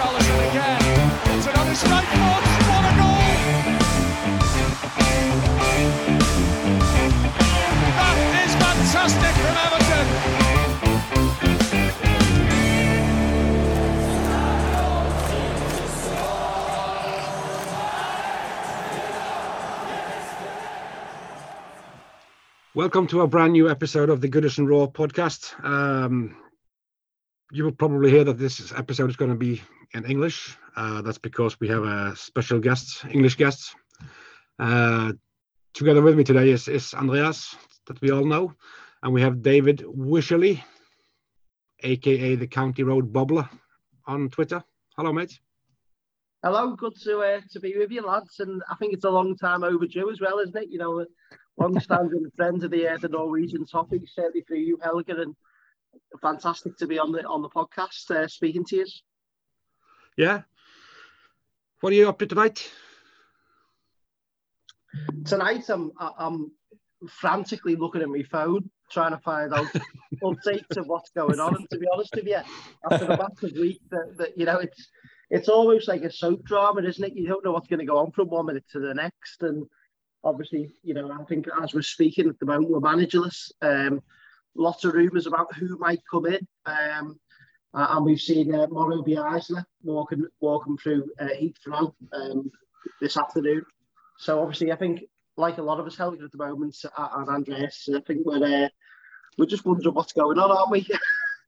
Richarlison again. It's foot. What a goal! That is fantastic from Everton. Welcome to a brand new episode of the Goodison Raw podcast. Um, you will probably hear that this episode is going to be in English. Uh, that's because we have a special guest, English guest. Uh, together with me today is, is Andreas, that we all know, and we have David Wycherley, aka the County Road Bobbler, on Twitter. Hello, mate. Hello, good to uh, to be with you, lads. And I think it's a long time overdue as well, isn't it? You know, long-standing friends of the uh, the Norwegian topic, certainly for you, Helge, and fantastic to be on the on the podcast uh, speaking to you. Yeah. What are you up to tonight? Tonight, I'm I'm frantically looking at my phone, trying to find out updates of what's going on. And to be honest with you, after the massive week, that, that you know, it's it's almost like a soap drama, isn't it? You don't know what's going to go on from one minute to the next, and obviously, you know, I think as we're speaking at the moment, we're managerless. Um, lots of rumours about who might come in. Um, uh, and we've seen uh, Marcelo Bielsa walking walking through uh, Heathrow um, this afternoon. So obviously, I think like a lot of us Helge at the moment, uh, and Andreas, I think we're uh, we're just wondering what's going on, aren't we?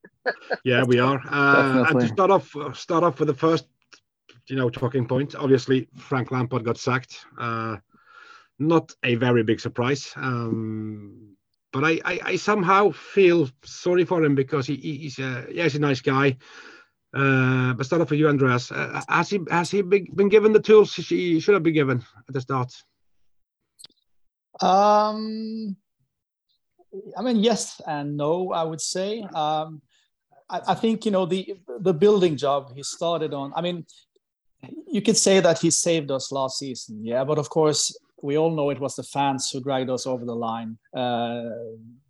yeah, we are. Uh, and to start off, start off with the first, you know, talking point. Obviously, Frank Lampard got sacked. Uh, not a very big surprise. Um, but I, I, I, somehow feel sorry for him because he, he's a yeah, he's a nice guy. Uh, but start off with you, Andreas. Uh, has he has he been given the tools he should have been given at the start? Um, I mean, yes and no. I would say. Um, I, I think you know the the building job he started on. I mean, you could say that he saved us last season, yeah. But of course, we all know it was the fans who dragged us over the line uh,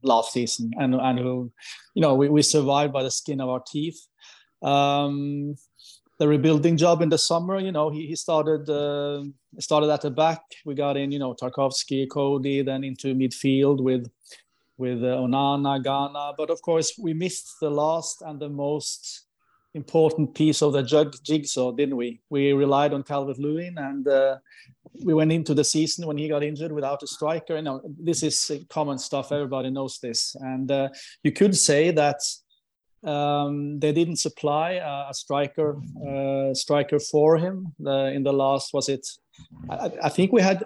last season, and and who, you know, we, we survived by the skin of our teeth. Um, the rebuilding job in the summer, you know, he, he started uh, started at the back. We got in, you know, Tarkowski, Coady, then into midfield with with uh, Onana, Gana. But of course, we missed the last and the most important piece of the jigsaw, didn't we? We relied on Calvert Lewin, and uh, we went into the season when he got injured without a striker. You know, this is common stuff. Everybody knows this, and uh, you could say that um, they didn't supply a, a striker uh, striker for him uh, in the last. Was it? I, I, think we had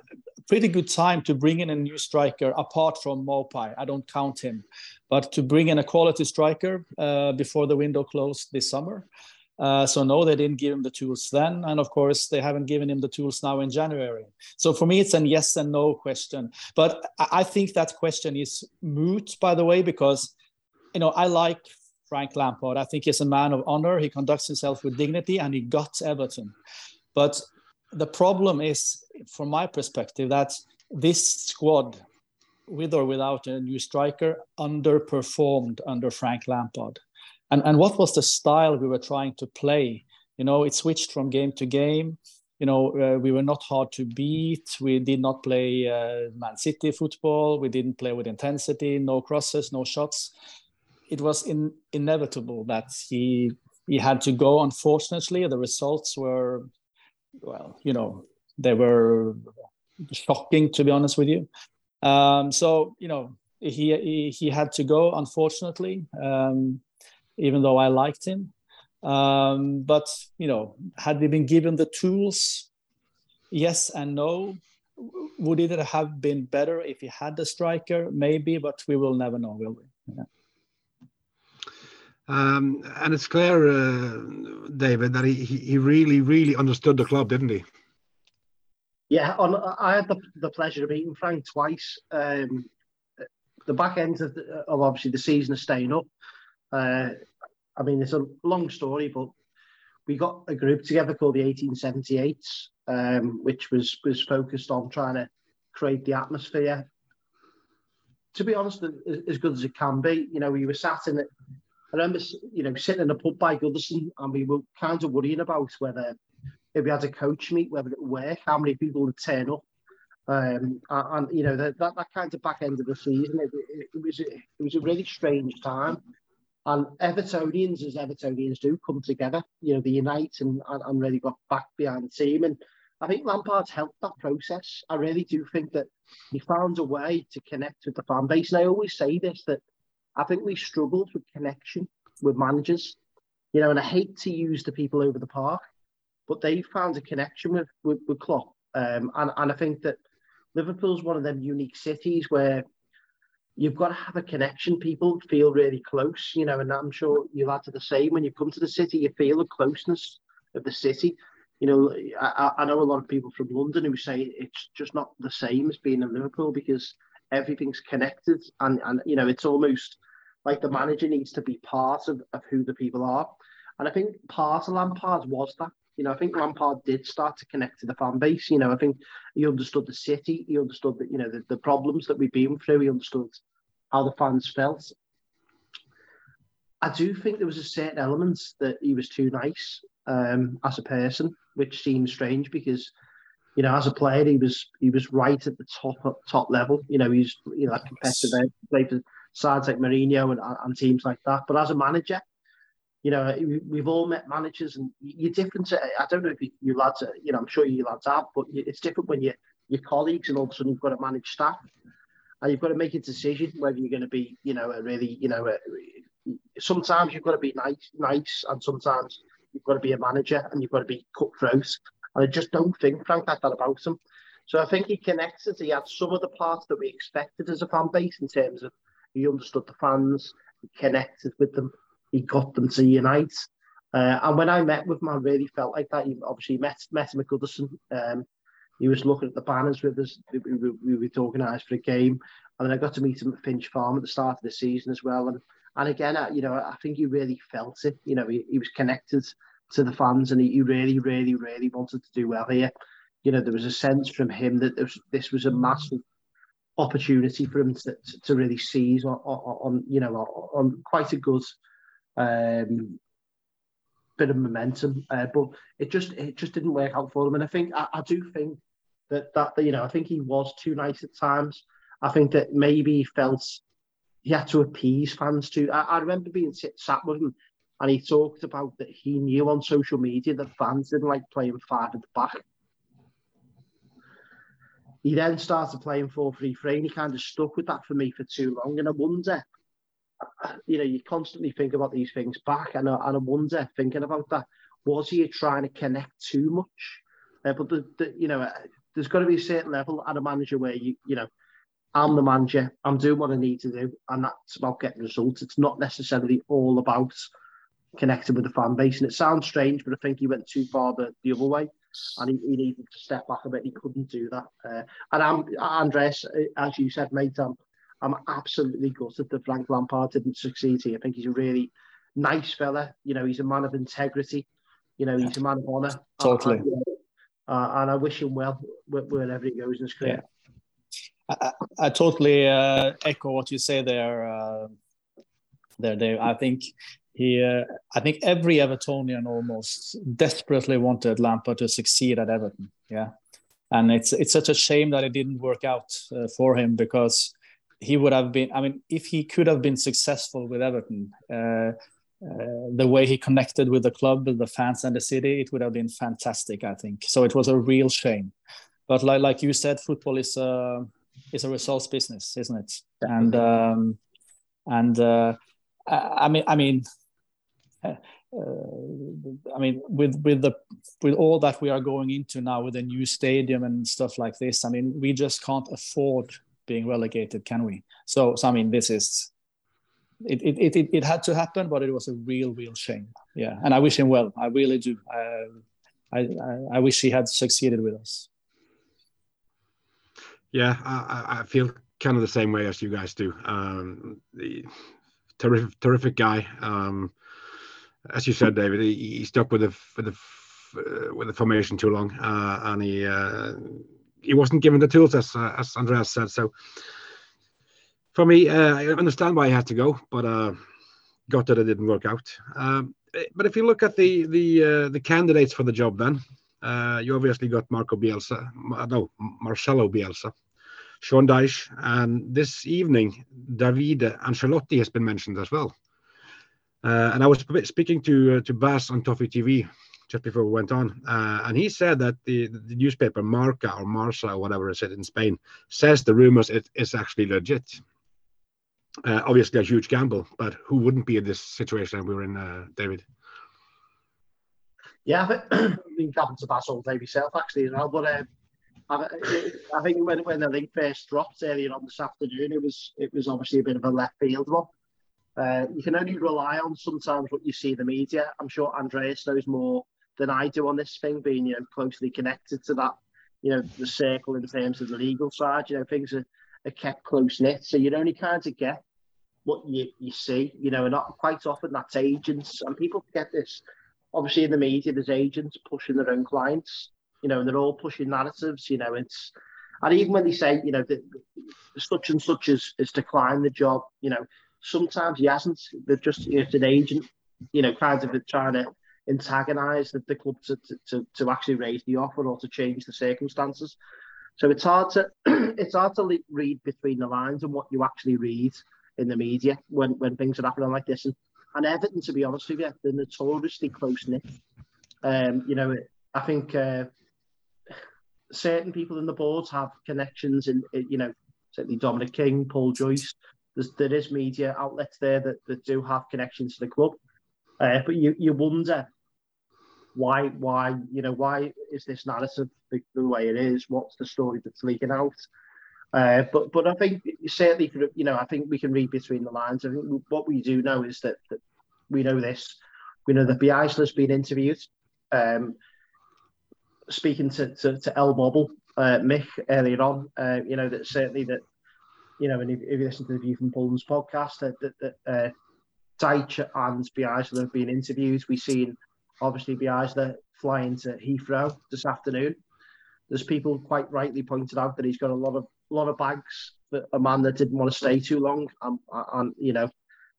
pretty good time to bring in a new striker apart from Maupay. I don't count him, but to bring in a quality striker uh, before the window closed this summer. Uh, so no, they didn't give him the tools then, and of course they haven't given him the tools now in January. So for me, it's an yes and no question. But I think that question is moot, by the way, because you know I like Frank Lampard. I think he's a man of honor. He conducts himself with dignity, and he got Everton. But the problem is, from my perspective, that this squad, with or without a new striker, underperformed under Frank Lampard. And, and what was the style we were trying to play? You know, it switched from game to game. You know, uh, we were not hard to beat. We did not play uh, Man City football. We didn't play with intensity, no crosses, no shots. It was in, inevitable that he he had to go. Unfortunately, the results were well, you know, they were shocking to be honest with you. Um, so you know, he, he, had to go. Unfortunately, um, even though I liked him, um, but you know, had we been given the tools, yes and no. Would it have been better if he had the striker? Maybe, but we will never know, will we? Yeah. Um, and it's clear, uh, David, that he, he really, really understood the club, didn't he? Yeah, on, I had the, the pleasure of meeting Frank twice. Um, the back end of, the, of obviously the season of staying up. Uh, I mean, it's a long story, but we got a group together called the 1878s, um, which was was focused on trying to create the atmosphere. To be honest, as good as it can be, you know, we were sat in I remember, you know, sitting in a pub by Goodison and we were kind of worrying about whether if we had a coach meet, whether it would work, how many people would turn up. Um, and, you know that, that that kind of back end of the season, it, it, it was it was a really strange time. And Evertonians, as Evertonians do, come together. You know, they unite and, and, and really got back behind the team. And I think Lampard's helped that process. I really do think that he found a way to connect with the fan base. And I always say this that I think we struggled with connection with managers, you know, and I hate to use the people over the park, but they found a connection with with, with Klopp. Um, and, and I think that Liverpool's one of them unique cities where you've got to have a connection. People feel really close, you know, and I'm sure you lads to the same. When you come to the city, you feel the closeness of the city. You know, I, I know a lot of people from London who say it's just not the same as being in Liverpool because everything's connected and, and you know, it's almost like the manager needs to be part of, of who the people are. And I think part of Lampard was that. You know, I think Lampard did start to connect to the fan base. You know, I think he understood the city. He understood that, you know, the, the problems that we've been through. He understood how the fans felt. I do think there was a certain element that he was too nice um, as a person, which seems strange because, you know, as a player, he was he was right at the top top level. You know, he's you know competitive, played for sides like Mourinho and, and teams like that. But as a manager, you know, we've all met managers, and you're different. I don't know if you, you lads, are, you know, I'm sure you lads have, but it's different when you your colleagues, and all of a sudden you've got to manage staff and you've got to make a decision whether you're going to be, you know, a really, you know, a, sometimes you've got to be nice, nice, and sometimes you've got to be a manager and you've got to be cutthroat. And I just don't think Frank had that about him. So I think he connected. He had some of the parts that we expected as a fan base in terms of he understood the fans, he connected with them, he got them to unite. Uh, and when I met with him, I really felt like that. He obviously met met him at Goodison. Um, he was looking at the banners with us. We, we, we were organised for a game, and then I got to meet him at Finch Farm at the start of the season as well. And and again, I, you know, I think he really felt it. You know, he, he was connected to the fans, and he, he really, really, really wanted to do well here. You know, there was a sense from him that this was a massive opportunity for him to, to, really seize on, on, on, you know, on quite a good um, bit of momentum. Uh, but it just it just didn't work out for him. And I think I, I do think that that you know I think he was too nice at times. I think that maybe he felt he had to appease fans too. I, I remember being sit, sat with him and he talked about that he knew on social media that fans didn't like playing five at the back. He then started playing 4 3 3 and he kind of stuck with that for me for too long. And I wonder, you know, you constantly think about these things back and I, and I wonder, thinking about that, was he trying to connect too much? Uh, but, the, the, you know, there's got to be a certain level at a manager where you, you know, I'm the manager, I'm doing what I need to do, and that's about getting results. It's not necessarily all about connecting with the fan base. And it sounds strange, but I think he went too far the, the other way, and he, he needed to step back a bit. He couldn't do that. Uh, and I'm, Andres, as you said, mate, I'm, I'm absolutely gutted that Frank Lampard didn't succeed here. I think he's a really nice fella. You know, he's a man of integrity. You know, he's a man of honour. Totally. And, uh, and I wish him well wherever he goes in his career. Yeah. I, I totally uh, echo what you say there. Uh, there, Dave. I think he, uh, I think every Evertonian almost desperately wanted Lampard to succeed at Everton. Yeah, and it's it's such a shame that it didn't work out uh, for him because he would have been. I mean, if he could have been successful with Everton, uh, uh, the way he connected with the club, with the fans, and the city, it would have been fantastic. I think so. It was a real shame, but like like you said, football is a is a results business, isn't it? And um, and uh, I mean, I mean. Uh, I mean, with with the with all that we are going into now with a new stadium and stuff like this, I mean, we just can't afford being relegated, can we? So, so I mean, this is it, it, it, it had to happen, but it was a real, real shame. Yeah. And I wish him well. I really do. I, I, I wish he had succeeded with us. Yeah, I, I feel kind of the same way as you guys do. Um, the terrific, terrific guy. Um, as you said, David, he, he stuck with the with the uh, with the formation too long, uh, and he uh, he wasn't given the tools as uh, as Andreas said. So for me, uh, I understand why he had to go, but uh, got that it didn't work out. Um, but if you look at the the uh, the candidates for the job, then you obviously got Marco Bielsa, no Marcelo Bielsa, Sean Dyche, and this evening Davide Ancelotti has been mentioned as well. Uh, and I was speaking to uh, to Bas on Toffee TV just before we went on, uh, and he said that the, the newspaper Marca or Marsa or whatever it said in Spain says the rumors it is actually legit. Uh, obviously, a huge gamble, but who wouldn't be in this situation we were in, uh, David? Yeah, I've been captain to Bass all day myself actually. But um, I, I, think when when the link first dropped earlier on this afternoon, it was it was obviously a bit of a left field one. Uh, you can only rely on sometimes what you see in the media. I'm sure Andreas knows more than I do on this thing, being you know closely connected to that, you know, the circle in terms of the legal side. You know, things are, are kept close knit, so you'd only kind of get what you, you see. You know, and not quite often that's agents and people get this obviously in the media, there's agents pushing their own clients, you know, and they're all pushing narratives, you know, it's, and even when they say, you know, that such and such has, has declined the job, you know, sometimes he hasn't. They're just, it's an agent, you know, kind of trying to antagonize the, the club to, to, to actually raise the offer or to change the circumstances. So it's hard to it's hard to read between the lines and what you actually read in the media when, when things are happening like this. And and Everton, to be honest with you, they're notoriously close knit. Um, you know, I think uh, certain people in the boards have connections, in, you know, certainly Dominic King, Paul Joyce. There's, there is media outlets there that, that do have connections to the club, uh, but you you wonder why why you know why is this narrative the, the way it is? What's the story that's leaking out? Uh, but but I think certainly you know I think we can read between the lines. I think what we do know is that, that we know this. We know that Bielsa's been interviewed. Um, speaking to to, to El Bobble, uh, Mick earlier on, uh, you know that certainly that you know, and if, if you listen to the View from Poland's podcast, that that, that uh, Dyche and Bielsa have been interviewed. We've seen obviously Bielsa flying to Heathrow this afternoon. There's people quite rightly pointed out that he's got a lot of lot of bags for a man that didn't want to stay too long, and, and you know,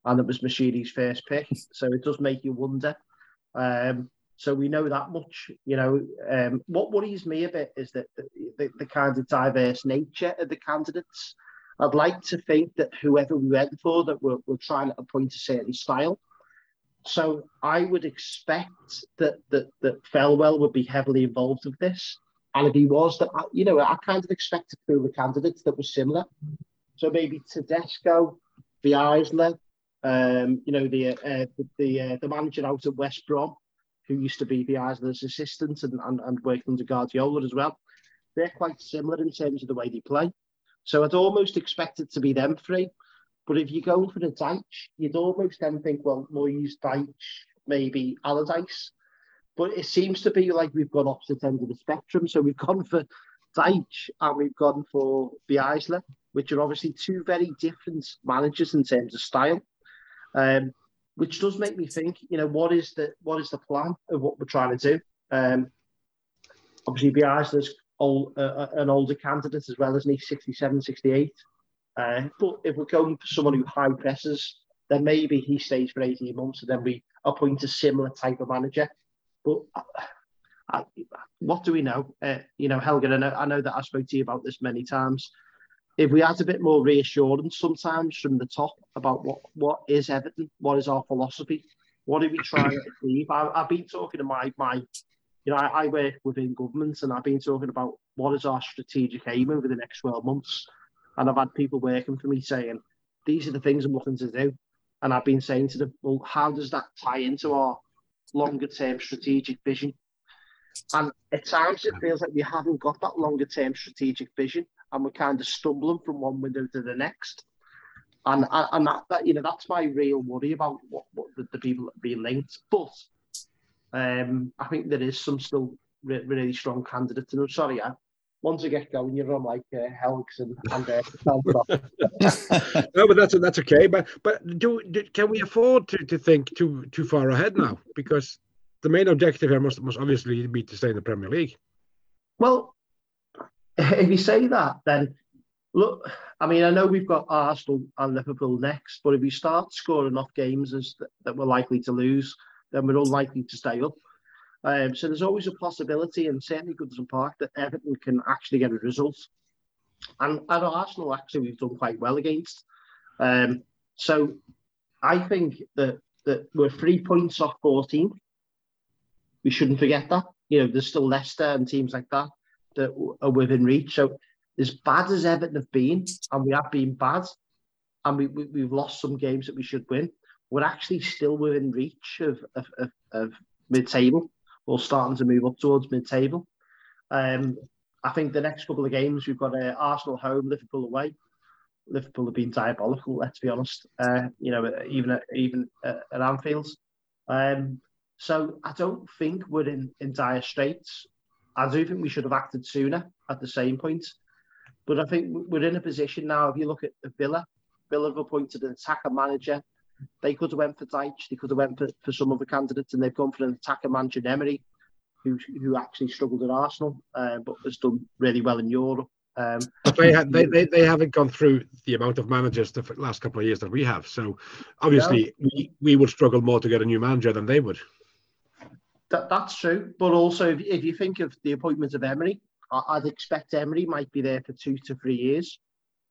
and it was Moshiri's first pick. So it does make you wonder. Um, so we know that much. You know, um, what worries me a bit is that the, the, the, kind of diverse nature of the candidates. I'd like to think that whoever we went for, that we're, we're trying to appoint a certain style. So I would expect that that that Thelwell would be heavily involved with this. And if he was, that you know, I kind of expected through the candidates that were similar. So maybe Tedesco, Bielsa, um, you know, the uh, the the, uh, the, manager out at West Brom, who used to be Bielsa's assistant and, and, and worked under Guardiola as well. They're quite similar in terms of the way they play. So I'd almost expect it to be them three. But if you go for the Dyche, you'd almost then think, well, Moyes, Dyche, maybe Allardyce. But it seems to be like we've gone opposite end of the spectrum. So we've gone for Dyche and we've gone for Bielsa, which are obviously two very different managers in terms of style. Um, which does make me think, you know, what is the what is the plan of what we're trying to do? Um, obviously, Bielsa's old, uh, uh, an older candidate as well, isn't he? 67, 68. Uh, but if we're going for someone who high presses, then maybe he stays for 18 months and then we appoint a similar type of manager. But I, what do we know? Uh, you know, Helgen, I know, I know that I spoke to you about this many times. If we had a bit more reassurance sometimes from the top about what, what is Everton, what is our philosophy, what are we trying to achieve? I, have been talking to my, my you know, I, I work within government and I've been talking about what is our strategic aim over the next 12 months. And I've had people working for me saying, these are the things I'm looking to do. And I've been saying to them, well, how does that tie into our longer term strategic vision. And at times it feels like we haven't got that longer term strategic vision and we're kind of stumbling from one window to the next. And, and that, that you know, that's my real worry about what, what the, the people that are being linked. But um, I think there is some still re- really strong candidates. And I'm sorry, I, once I get going, you're on like uh, Helgs and, and uh, no, but that's that's okay. But but do, do, can we afford to, to think too too far ahead now? Because the main objective here must must obviously be to stay in the Premier League. Well, if you say that, then look. I mean, I know we've got Arsenal and Liverpool next, but if we start scoring off games as that we're likely to lose, then we're unlikely to stay up. Um, so there's always a possibility, and certainly Goodison Park, that Everton can actually get a result. And at Arsenal, actually, we've done quite well against. Um, so I think that that we're three points off 14. we shouldn't forget that. You know, there's still Leicester and teams like that that are within reach. So as bad as Everton have been, and we have been bad, and we, we have lost some games that we should win, we're actually still within reach of of, of, of mid-table. We're starting to move up towards mid-table. Um, I think the next couple of games we've got uh, Arsenal home, Liverpool away. Liverpool have been diabolical. Let's be honest. Uh, you know, even at, even at Anfield. Um, so I don't think we're in, in dire straits. I do think we should have acted sooner at the same point. But I think we're in a position now. If you look at Villa, Villa have appointed an attacker manager. They could have went for Dyche. They could have went for, for some other candidates, and they've gone for an attacker manager, Emery, who who actually struggled at Arsenal, uh, but has done really well in Europe. Um, they, they, they, they haven't gone through the amount of managers the last couple of years that we have. So obviously, we, we would struggle more to get a new manager than they would. That, that's true. But also, if, if you think of the appointment of Emery, I, would expect Emery might be there for two to three years.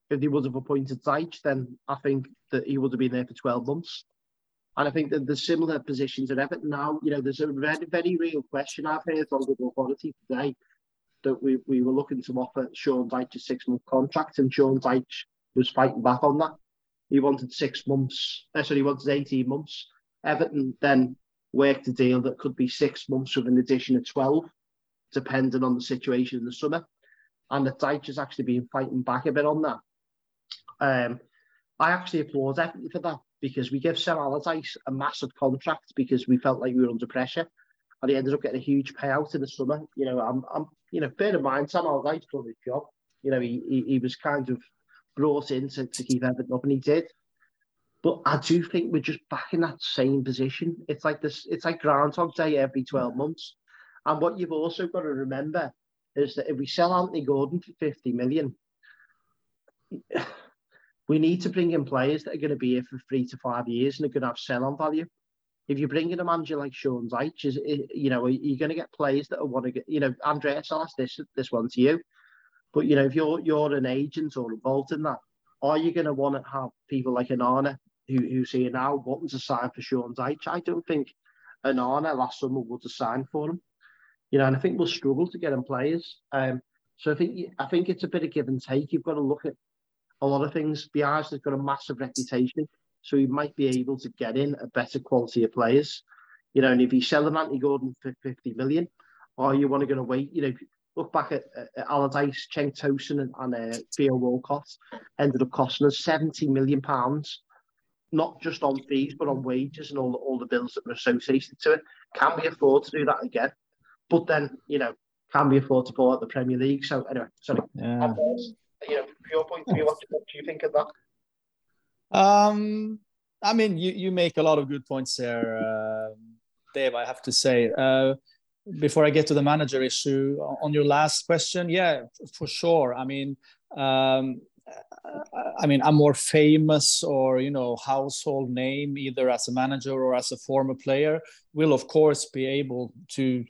If they would have appointed Dyche, then I think that he would have been there for 12 months. And I think that there's similar positions at Everton now. You know, there's a very, very real question I've heard on the authority today that we, we were looking to offer Sean Dyche a six month contract, and Sean Dyche was fighting back on that. He wanted six months, uh, sorry, he wanted 18 months. Everton then worked a deal that could be six months with an addition of 12, depending on the situation in the summer. And the Dyche has actually been fighting back a bit on that. Um, I actually applaud Everton for that because we give Sam Allardyce a massive contract because we felt like we were under pressure and he ended up getting a huge payout in the summer. You know, I'm, I'm you know, bear in mind, Sam Allardyce done his job. You know, he, he, he was kind of brought in to, to keep Everton up, and he did. But I do think we're just back in that same position. It's like this. It's like Groundhog Day every twelve months. And what you've also got to remember is that if we sell Anthony Gordon for fifty million, we need to bring in players that are going to be here for three to five years and are going to have sell-on value if you bring in a manager like Sean Dyche, is, you know, you're going to get players that want to get, you know, Andreas, I'll ask this, this one to you. But, you know, if you're you're an agent or involved in that, are you going to want to have people like Onana who, who's here now wanting to sign for Sean Dyche? I don't think Onana last summer would have signed for him. You know, and I think we'll struggle to get him players. Um, so I think I think it's a bit of give and take. You've got to look at a lot of things. Bielsa's has got a massive reputation so he might be able to get in a better quality of players. You know, and if he's selling Anthony Gordon for 50 million, or you want to go to wait, you know, look back at, at Allardyce, Cenk Tosun and, and uh, Theo Walcott ended up costing us 70 million pounds, not just on fees, but on wages and all the, all the bills that were associated to it. Can we afford to do that again? But then, you know, can we afford to pull out the Premier League? So anyway, sorry. Yeah. You know, your point of view, what, what do you think of that? Um, I mean, you, you make a lot of good points there, uh, Dave. I have to say. Uh, before I get to the manager issue, on your last question, yeah, for sure. I mean, um, I mean, a more famous or you know household name, either as a manager or as a former player, will of course be able to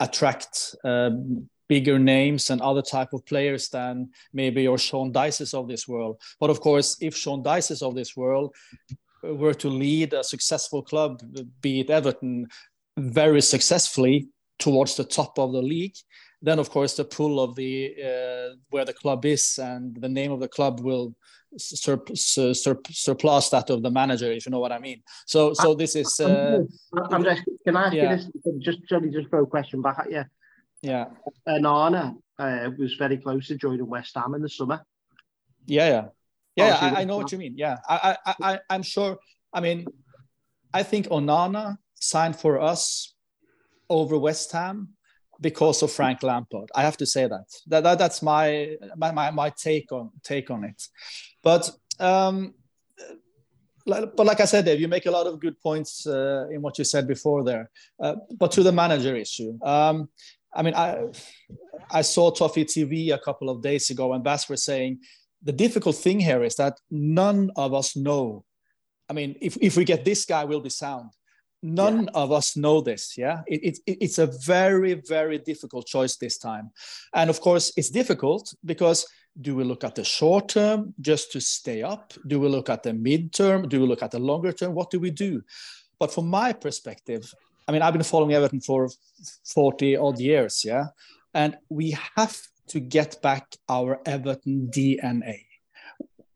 attract um, bigger names and other type of players than maybe your Sean Dyches of this world. But of course, if Sean Dyches of this world were to lead a successful club, be it Everton, very successfully towards the top of the league, then of course the pull of the uh, where the club is and the name of the club will sur- sur- surpass that of the manager, if you know what I mean. So, so this is. Uh, Andres, can I ask yeah. you this? Just, just throw a question back at Yeah. Onana uh, was very close to joining West Ham in the summer. Yeah, yeah. Yeah, I, I, know what you mean. Yeah, I, I, I, I'm sure. I mean, I think Onana signed for us over West Ham because of Frank Lampard. I have to say that. That, that that's my, my my my take on take on it. But um, but like I said, Dave, you make a lot of good points uh, in what you said before there. Uh, but to the manager issue, um, I mean, I I saw Toffee TV a couple of days ago, and Bas were saying the difficult thing here is that none of us know. I mean, if, if we get this guy, we'll be sound. None yeah. of us know this. Yeah, it, it, it's a very, very difficult choice this time. And of course, it's difficult because do we look at the short term just to stay up? Do we look at the midterm? Do we look at the longer term? What do we do? But from my perspective, I mean, I've been following Everton for 40 odd years, yeah, and we have to get back our Everton DNA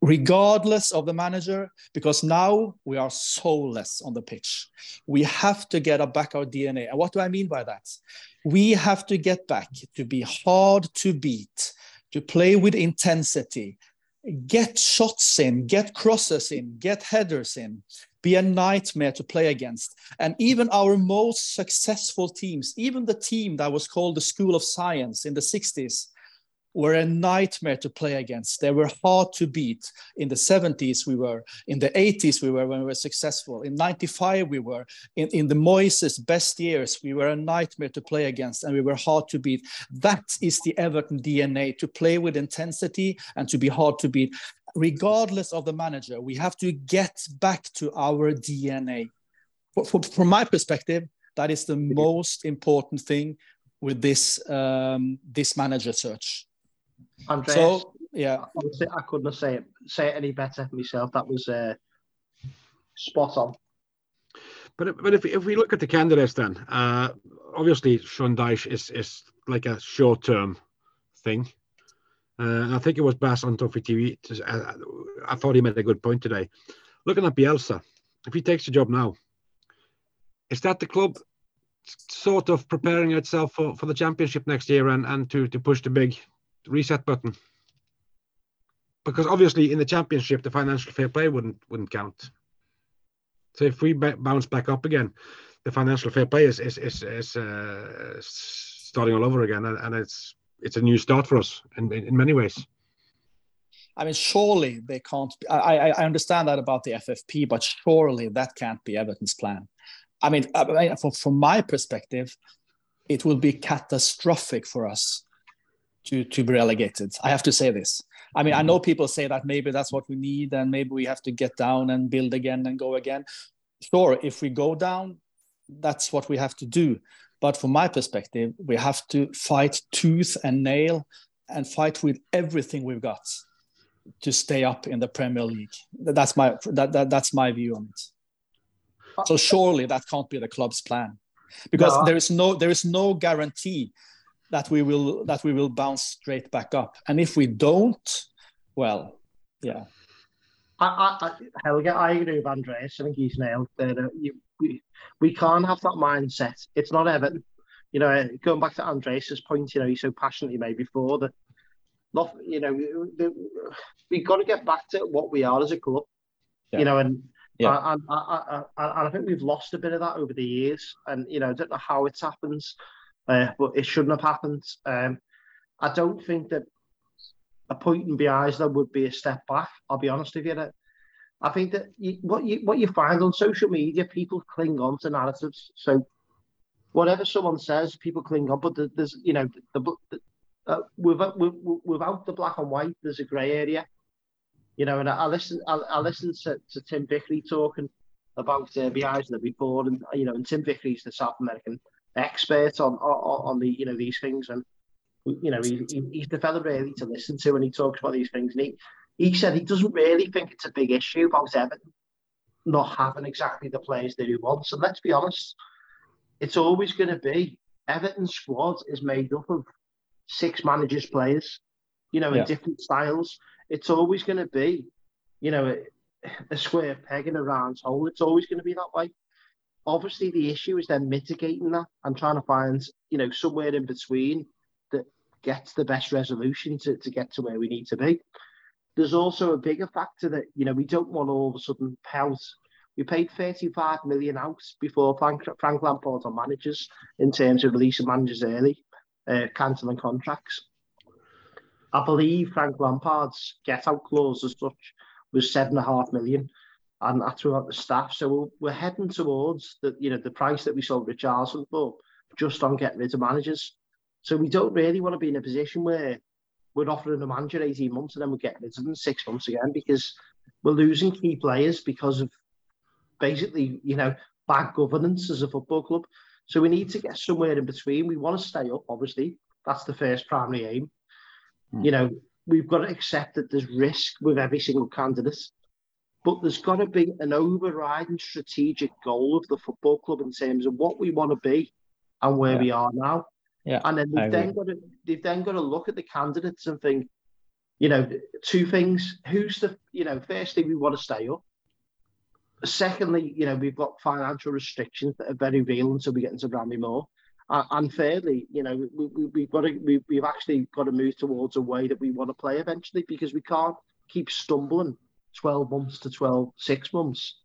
regardless of the manager, because now we are soulless on the pitch. We have to get back our DNA. And what do I mean by that? We have to get back to be hard to beat, to play with intensity, get shots in, get crosses in, get headers in, be a nightmare to play against. And even our most successful teams, even the team that was called the School of Science in the 60s, were a nightmare to play against. They were hard to beat. In the 70s, we were. In the 80s, we were when we were successful. In 95, we were. In, in the Moyes' best years, we were a nightmare to play against and we were hard to beat. That is the Everton DNA to play with intensity and to be hard to beat. Regardless of the manager, we have to get back to our DNA. For, for, from my perspective, that is the most important thing with this um, this manager search. Andreas, so yeah, honestly, I couldn't say it say it any better myself. That was uh, spot on. But but if if we look at the candidates, then uh, obviously Sean Dyche is is like a short term thing. Uh, I think it was Bass on Toffee TV. Uh, I thought he made a good point today. Looking at Bielsa, if he takes the job now, is that the club sort of preparing itself for, for the championship next year and, and to, to push the big reset button because obviously in the championship the financial fair play wouldn't wouldn't count so if we bounce back up again the financial fair play is is is, is uh, starting all over again and, and, it's it's a new start for us in, in, in many ways I mean, surely they can't. I, I understand that about the FFP, but surely that can't be Everton's plan. I mean, from, from my perspective, it will be catastrophic for us to to be relegated. I have to say this. I mean, I know mm-hmm. people say that maybe that's what we need, and maybe we have to get down and build again and go again. Sure, if we go down, that's what we have to do. But from my perspective, we have to fight tooth and nail and fight with everything we've got to stay up in the Premier League. That's my that, that that's my view on it. So surely that can't be the club's plan, because no. there is no there is no guarantee that we will that we will bounce straight back up. And if we don't, well, yeah. I, I, Helge, I agree with Andreas. I think he's nailed that. Uh, you, we, we can't have that mindset. It's not Everton. You know, going back to Andreas's point, you know, he's so passionately made before that. Not, you know, we, we've got to get back to what we are as a club. Yeah. You know, and yeah. And, and, and, I think we've lost a bit of that over the years. And, you know, I don't know how it's happens uh, but it shouldn't have happened. Um, I don't think that appointing Bielsa would be a step back. I'll be honest with you. I think that you, what you what you find on social media, people cling on to narratives. So whatever someone says, people cling on. But there's you know the, the uh, without, without the black and white, there's a grey area. You know, and I, I listen I, I listen to, to Tim Vickery talking about the uh, Bielsa before, and you know, and Tim Vickery's the South American expert on, on, on the you know these things, and you know he, he's the fella really to listen to when he talks about these things. And he he said he doesn't really think it's a big issue about Everton not having exactly the players that he wants. And let's be honest, it's always going to be Everton's squad is made up of six managers, players, you know, in yeah. different styles. It's always going to be, you know, a, a square peg in a round hole. It's always going to be that way obviously the issue is then mitigating that and trying to find you know somewhere in between that gets the best resolution to, to get to where we need to be there's also a bigger factor that you know we don't want all of a sudden pout we paid 35 million out before Frank, Frank Lampard on managers in terms of releasing managers early, uh, cancelling contracts. I believe Frank Lampard's get out clause as such was seven and a half million and that's throughout the staff. So we're, we're heading towards the you know the price that we sold Richarlison for, just on getting rid of managers. So we don't really want to be in a position where we're offering a manager 18 months and then we're getting rid of them six months again because we're losing key players because of basically, you know, bad governance as a football club. So we need to get somewhere in between. We want to stay up, obviously. That's the first primary aim. Mm. You know, we've got to accept that there's risk with every single candidate but there's got to be an overriding strategic goal of the football club in terms of what we want to be and where yeah. we are now. Yeah, and then they've then got to they've then got to look at the candidates and think, you know, two things. Who's the you know, firstly we want to stay up. Secondly, you know, we've got financial restrictions that are very real until we get into Bramley-Moore. Uh, and thirdly, you know, we, we, we've got to we, we've actually got to move towards a way that we want to play eventually because we can't keep stumbling 12 months to 12, six months,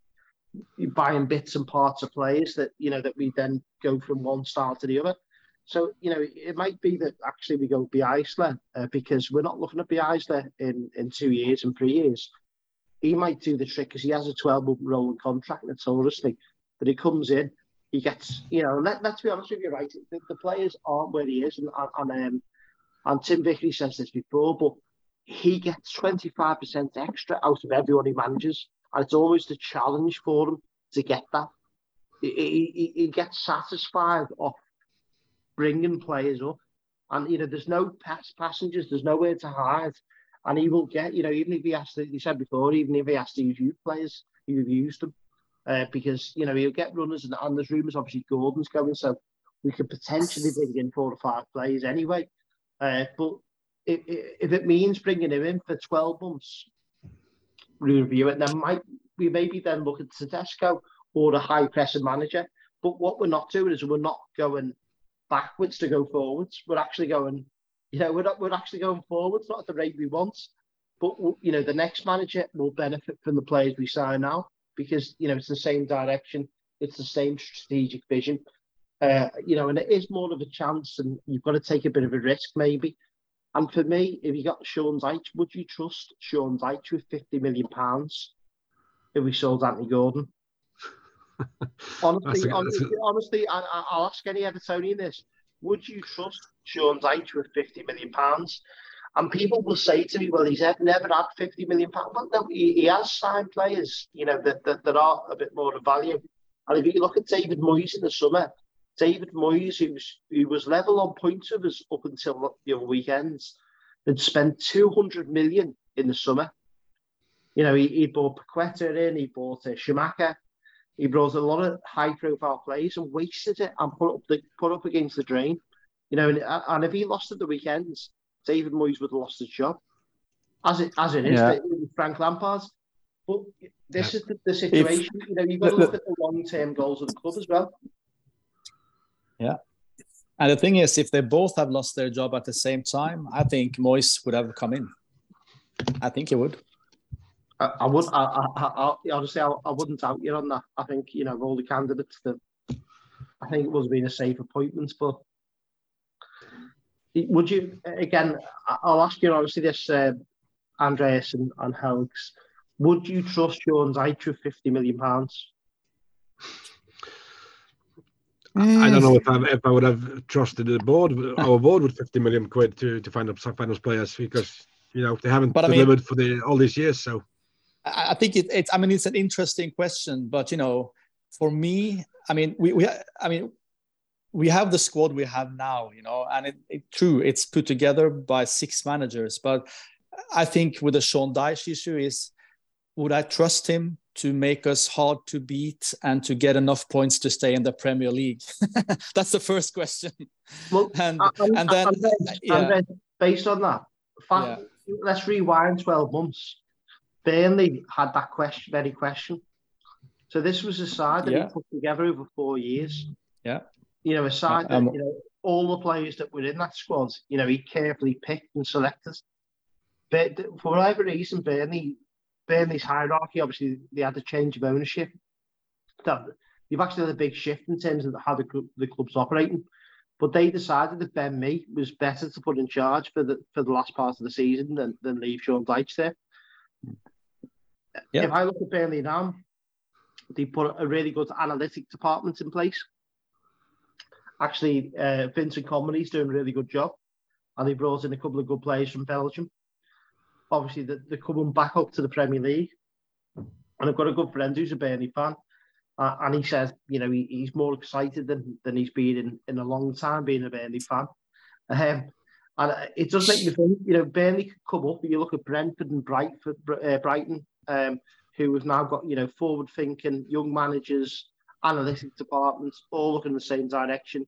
buying bits and parts of players that, you know, that we then go from one style to the other. So, you know, it might be that actually we go Bielsa uh, because we're not looking at Bielsa in, in two years and three years. He might do the trick because he has a 12 month rolling contract notoriously that he comes in he gets, you know, let, let's be honest with you, right? The, the players aren't where he is, and and um, and Tim Vickery says this before, but he gets 25% extra out of everyone he manages, and it's always a challenge for him to get that. He, he, he gets satisfied off bringing players up, and you know, there's no pass passengers, there's nowhere to hide, and he will get, you know, even if he has to, he said before, even if he has to use youth players, he will use them uh, because you know he'll get runners and, and there's rumours obviously Gordon's going, so we could potentially bring in four or five players anyway. Uh, but if, if it means bringing him in for 12 months, review it, then might we maybe then look at Tedesco or a high pressing manager. But what we're not doing is we're not going backwards to go forwards. We're actually going, you know, we're we're actually going forwards, not at the rate we want. But you know, the next manager will benefit from the players we sign now because you know it's the same direction, it's the same strategic vision. Uh, you know, and it is more of a chance, and you've got to take a bit of a risk, maybe. And for me, if you got Sean Dyche, would you trust Sean Dyche with fifty million pounds if we sold Anthony Gordon? honestly, honestly, honestly, I, will ask any Evertonian this: Would you trust Sean Dyche with fifty million pounds? And people will say to me, well, he's never had 50 million pounds. But no, he, he, has signed players, you know, that, that, that are a bit more of value. And if you look at David Moyes in the summer, David Moyes, who was, who was level on points with us up until the other weekends, had spent 200 million in the summer. You know, he, he bought Paqueta in, he bought uh, Scamacca, he brought a lot of high profile players and wasted it and put up the put up against the drain. You know, and, uh, and if he lost at the weekends, David Moyes would have lost his job, as it as it is yeah. Frank Lampard. But this yeah. is the, the situation. If, you know, you've got to look at the long term goals of the club as well. Yeah. And the thing is, if they both have lost their job at the same time, I think Moyes would have come in. I think he would. I, I would. I, I, I, honestly, I, I wouldn't out you on that. I think you know all the candidates that. I think it was being a safe appointment, but would you again? I'll ask you obviously this, uh, Andreas and, and Helgs. Would you trust Sean Dyche with fifty million pounds? I don't know if I, if I would have trusted the board, our board with 50 million quid to, to find up some finals players because you know they haven't but, delivered I mean, for the all these years. So I think it, it's I mean it's an interesting question, but you know, for me, I mean we, we I mean we have the squad we have now, you know, and it, it, true, it's put together by six managers. But I think with the Sean Dyche issue is, would I trust him to make us hard to beat and to get enough points to stay in the Premier League? That's the first question. Well, and I'm, and then I'm, yeah. based on that, fact, yeah. let's rewind twelve months. Burnley had that question, very question. So this was a side that yeah. he put together over four years. Yeah you know, aside um, that, you know, all the players that were in that squad, you know, he carefully picked and selected. But for whatever reason, Burnley, Burnley's hierarchy, obviously, they had a change of ownership. That you've actually had a big shift in terms of how the, the club's operating. But they decided that Ben Mee was better to put in charge for the for the last part of the season than, than leave Sean Dyche there. Yep. If I look at Burnley now, they put a really good analytic department in place actually, uh, Vincent Kompany's doing a really good job, and he brought in a couple of good players from Belgium. Obviously, they're coming back up to the Premier League, and I've got a good friend who's a Burnley fan, uh, and he says, you know, he, he's more excited than, than he's been in, in a long time being a Burnley fan. Um, and it does make me think, you know, Burnley could come up. You look at Brentford and Brightford, uh, Brighton. Um, who have now got you know forward thinking young managers, analytic departments, all looking in the same direction.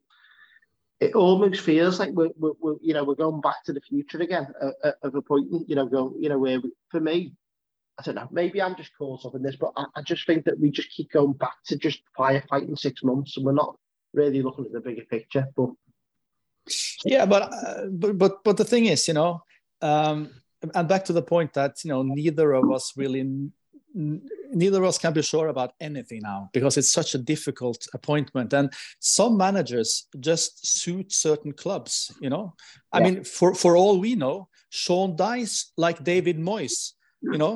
It almost feels like we're, we're, we're you know we're going back to the future again uh, uh of a point. You know, go you know where we, for me, I don't know. Maybe I'm just caught up in this, but I, I just think that we just keep going back to just firefighting six months, and we're not really looking at the bigger picture. But yeah, but uh, but but but the thing is, you know, um, and back to the point that you know neither of us really neither of us can be sure about anything now because it's such a difficult appointment. And some managers just suit certain clubs you know? I mean for for all we know sean dyche like david moyes you know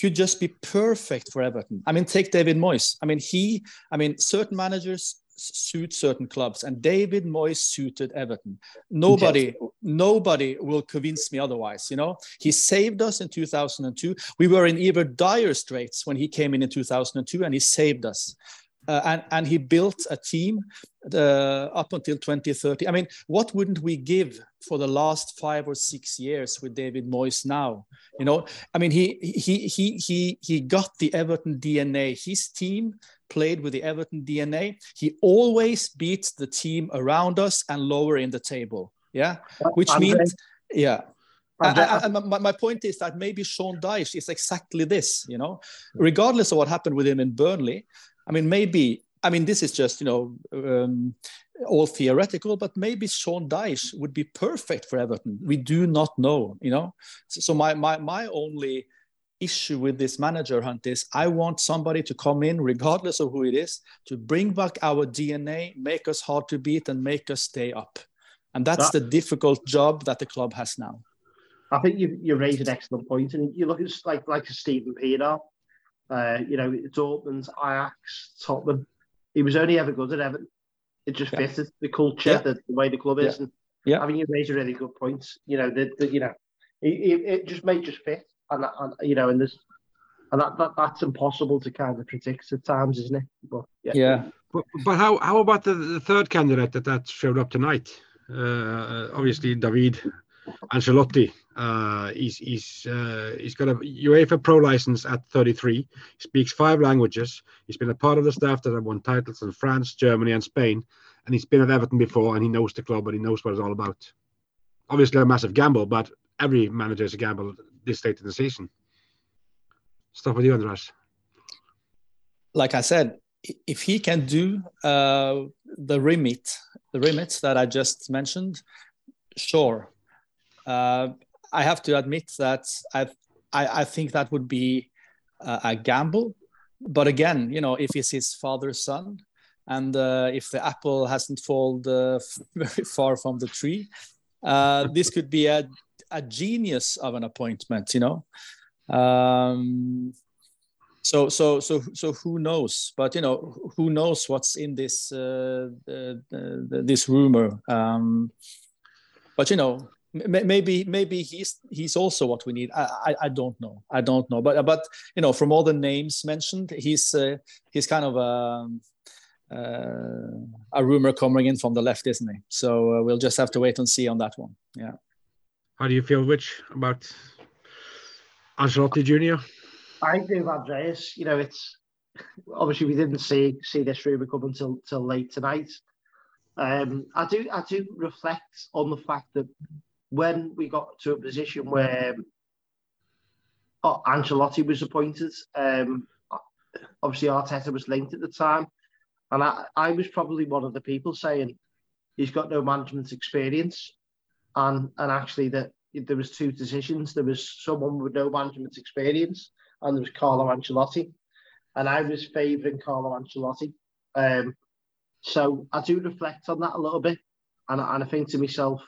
could just be perfect for everton. I mean take david moyes. I mean he i mean certain managers suit certain clubs, and David Moyes suited Everton. Nobody, nobody will convince me otherwise. You know, he saved us in 2002. We were in even dire straits when he came in in 2002, and he saved us. Uh, and, and he built a team uh, up until 2030. I mean, what wouldn't we give for the last five or six years with David Moyes now? You know, I mean, he he he he he got the Everton DNA. His team played with the Everton DNA. He always beats the team around us and lower in the table. Yeah, which means yeah. And, my, my point is that maybe Sean Dyche is exactly this, you know, regardless of what happened with him in Burnley. I mean, maybe, I mean, this is just, you know, um, all theoretical, but maybe Sean Dyche would be perfect for Everton. We do not know, you know. So, so my, my, my only issue with this manager hunt is I want somebody to come in, regardless of who it is, to bring back our DNA, make us hard to beat, and make us stay up. And that's that, the difficult job that the club has now. I think you you raise an excellent point, and you look at like like a Steven Pienaar, uh, you know, Dortmund, Ajax, Tottenham. He was only ever good at Everton. It just yeah. fitted the culture, yeah. the, the, way the club is. Yeah. And yeah. I mean, you raise a really good point. You know, that you know, it, it, it just may just fit and, and you know, and there's and that, that that's impossible to kind of predict at times, isn't it? But yeah. yeah. But, but how how about the, the third candidate that that showed up tonight? Uh, obviously, David Ancelotti. Uh, he's he's uh, he's got a UEFA Pro license at 33. He speaks five languages. He's been a part of the staff that have won titles in France, Germany, and Spain. And he's been at Everton before, and he knows the club, and he knows what it's all about. Obviously, a massive gamble, but every manager is a gamble this late in the season. Stop with you, Andras. Like I said, if he can do uh, the remit, the remit that I just mentioned, sure. Uh, I have to admit that I, I, think that would be a, a, gamble. But again, you know, if it's his father's son, and uh, if the apple hasn't fallen uh, very far from the tree, uh, this could be a a genius of an appointment, you know. Um, so so so so who knows? But you know, who knows what's in this uh, this rumor? Um, but you know, maybe maybe he's he's also what we need. I, I, I don't know. I don't know. But but you know, from all the names mentioned, he's uh, he's kind of a. Uh, a rumor coming in from the left, isn't he? So uh, we'll just have to wait and see on that one. Yeah. How do you feel, Rich, about Ancelotti Junior? I do, Andreas. You know, it's obviously we didn't see see this rumor come until till late tonight. Um, I do I do reflect on the fact that when we got to a position where oh, Ancelotti was appointed, um, obviously Arteta was linked at the time, and I, I was probably one of the people saying he's got no management experience and and actually that there was two decisions. There was someone with no management experience, and there was Carlo Ancelotti, and I was favouring Carlo Ancelotti. Um, so I do reflect on that a little bit, and, and I think to myself,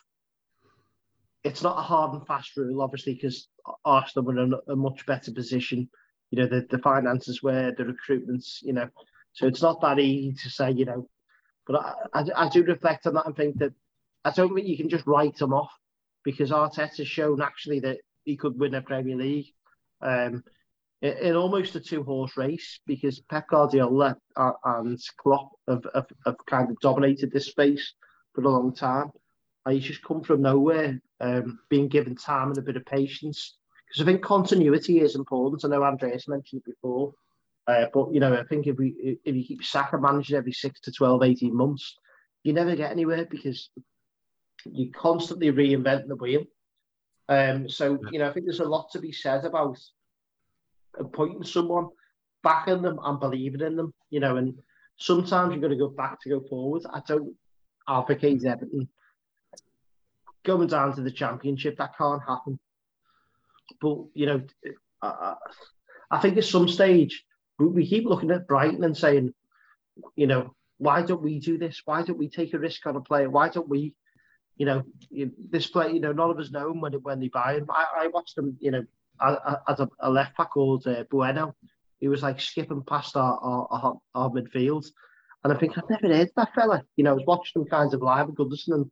it's not a hard and fast rule, obviously, because Arsenal were in a, a, much better position. You know, the, the finances were, the recruitments, you know, so it's not that easy to say, you know, but I, I, I do reflect on that and think that I don't think you can just write them off because Arteta's shown actually that he could win a Premier League um, in, in, almost a two-horse race because Pep Guardiola and Klopp have, have, have, kind of dominated this space for a long time. And he's just come from nowhere, um, being given time and a bit of patience because I think continuity is important. I know Andreas mentioned it before, uh, but you know, I think if we if you keep sacking managers every six to 12, 18 months, you never get anywhere because you constantly reinvent the wheel. Um, so you know, I think there's a lot to be said about appointing someone, backing them, and believing in them. You know, and sometimes you've got to go back to go forward. I don't advocate Everton going down to the championship. That can't happen. But you know, I, I think at some stage we, keep looking at Brighton and saying, you know, why don't we do this? Why don't we take a risk on a player? Why don't we, you know, this player, you know, none of us know when when they buy him. I, I watched them, you know, as a, a left back called uh, Bueno. He was like skipping past our, our, our, midfield. And I think I've never heard that fella. You know, I was watching them kinds of live at Goodison and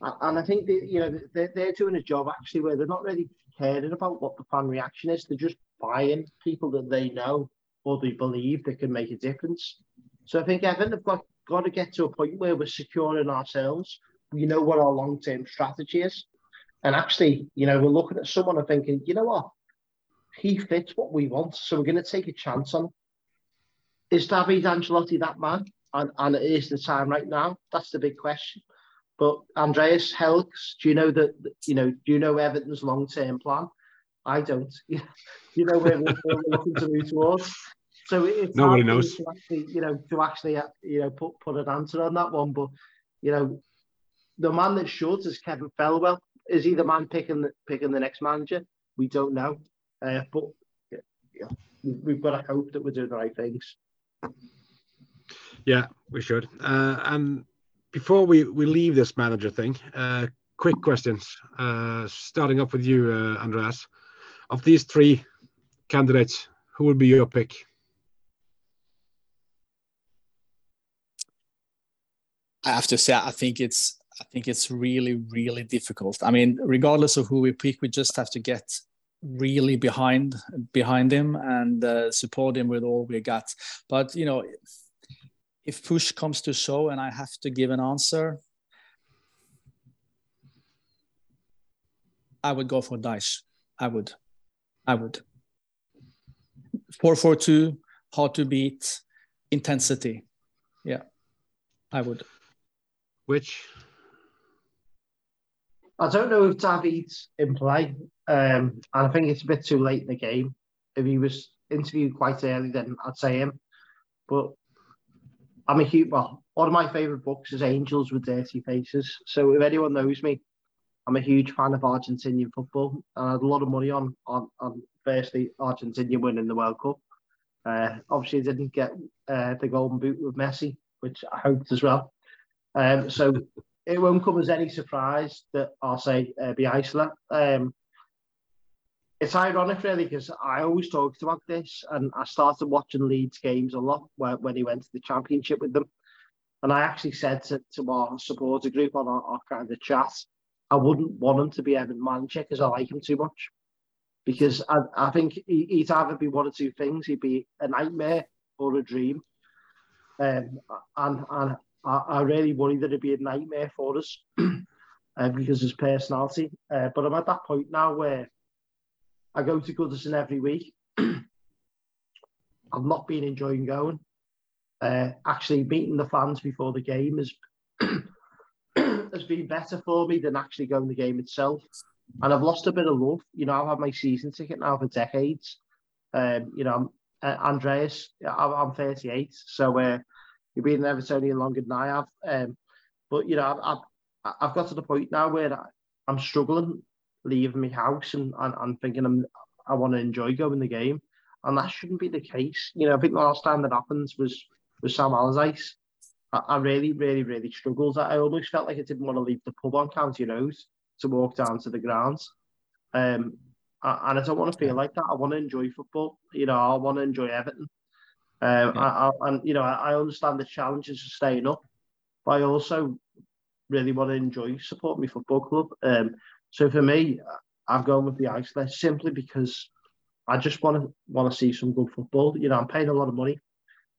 and I think you know they're, they're doing a job actually where they're not really caring about what the fan reaction is. They're just buying people that they know or they believe that can make a difference. So I think Evan have got, got to get to a point where we're securing ourselves. We know what our long term strategy is. And actually, you know, we're looking at someone and thinking, you know what? He fits what we want. So we're going to take a chance on him. Is David Ancelotti that man? And, and it is the time right now? That's the big question. But Andreas Helgs, do you know that? You know, do you know Everton's long-term plan? I don't. you know where we're, looking to move towards. So it's nobody knows. To actually, you know, to actually, uh, you know, put put an answer on that one. But you know, the man that should is Kevin Thelwell. Is he the man picking the, picking the next manager? We don't know. Uh, but yeah, we've got to hope that we're doing the right things. Yeah, we should. Uh, and before we, we leave this manager thing, uh, quick questions. Uh, starting off with you, uh, Andreas. Of these three candidates, who would be your pick? I have to say, I think it's I think it's really, really difficult. I mean, regardless of who we pick, we just have to get really behind behind him and uh, support him with all we got. But you know, if push comes to shove and I have to give an answer, I would go for Dyche. I would. I would. 442, hard to beat, intensity. Yeah, I would. Which? I don't know if David's in play. Um, and I think it's a bit too late in the game. If he was interviewed quite early, then I'd say him. But I'm a huge, well, one of my favourite books is Angels with Dirty Faces. So if anyone knows me, I'm a huge fan of Argentinian football. And I had a lot of money on, on, on firstly, Argentina winning the World Cup. Uh, obviously, didn't get uh, the golden boot with Messi, which I hoped as well. Um, so it won't come as any surprise that I'll say uh, Bielsa. Um, it's ironic really because I always talked about this and I started watching Leeds games a lot when, when he went to the championship with them. And I actually said to, to our supporter group on our, our kind of chat, I wouldn't want him to be Evan Manchek because I like him too much. Because I, I think he, he'd either be one or two things. He'd be a nightmare or a dream. Um, and and I, I really worry that it'd be a nightmare for us uh, because his personality. Uh, but I'm at that point now where I go to Goodison every week. I've not been enjoying going. Uh, actually, meeting the fans before the game has has been better for me than actually going the game itself. And I've lost a bit of love. You know, I've had my season ticket now for decades. Um, you know, I'm, uh, Andreas, I'm, I'm 38, so uh, you've been in Evertonian longer than I have. Um, but you know, I've, I've, I've got to the point now where I, I'm struggling leaving my house and, and, and thinking I'm, I want to enjoy going the game. And that shouldn't be the case. You know, I think the last time that happens was was Sam Allardyce. I, I really, really, really struggled. I almost felt like I didn't want to leave the pub on County Road to walk down to the grounds. Um, and I don't want to feel like that. I want to enjoy football. You know, I want to enjoy Everton. Um, yeah. I, I, and you know, I, I understand the challenges of staying up, but I also really want to enjoy support my football club. Um, so for me, I've gone with Bielsa simply because I just want to want to see some good football. You know, I'm paying a lot of money.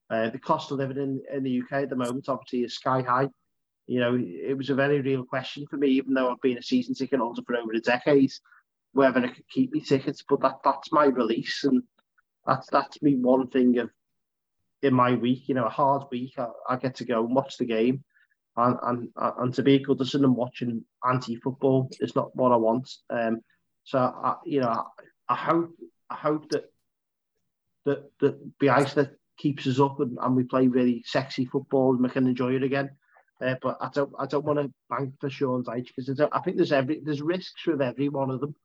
Uh, the cost of living in, in the UK at the moment obviously is sky high. You know, it was a very real question for me, even though I've been a season ticket holder for over a decade. whether I could keep me tickets, but that that's my release, and that's that's me one thing of in my week. You know, a hard week, I, I get to go and watch the game, and and and to be a Goodison and watching anti-football is not what I want. Um, so I, you know, I, I hope I hope that that that Bielsa keeps us up and, and we play really sexy football and we can enjoy it again. Uh, but I don't I don't want to bank for Sean Dyche because I think there's every there's risks with every one of them.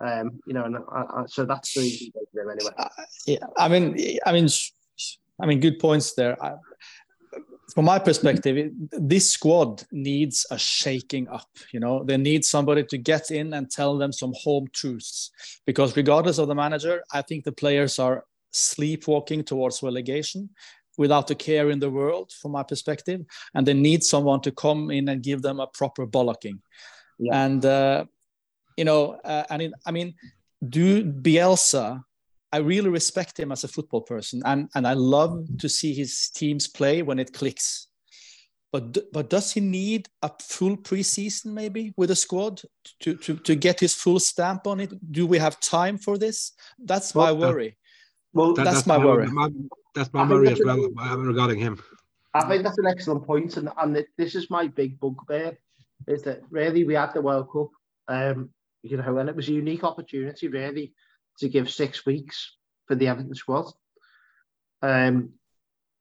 Um, you know, and I, I, so that's the anyway. Uh, yeah, I mean, I mean, I mean, good points there. I, from my perspective, it, this squad needs a shaking up. You know, they need somebody to get in and tell them some home truths. Because regardless of the manager, I think the players are sleepwalking towards relegation without a care in the world, from my perspective, and they need someone to come in and give them a proper bollocking. Yeah. And uh, you know, uh, and in, I mean, do Bielsa I really respect him as a football person, and and I love to see his teams play when it clicks. But but does he need a full preseason maybe with a squad to to to get his full stamp on it? Do we have time for this? That's well, my worry. well, that's, that's, my, my worry. My, that's my worry as well regarding him. I think that's an excellent point, and and this is my big bugbear is that really we had the World Cup, um, you know, and it was a unique opportunity really to give six weeks for the Everton squad. Um,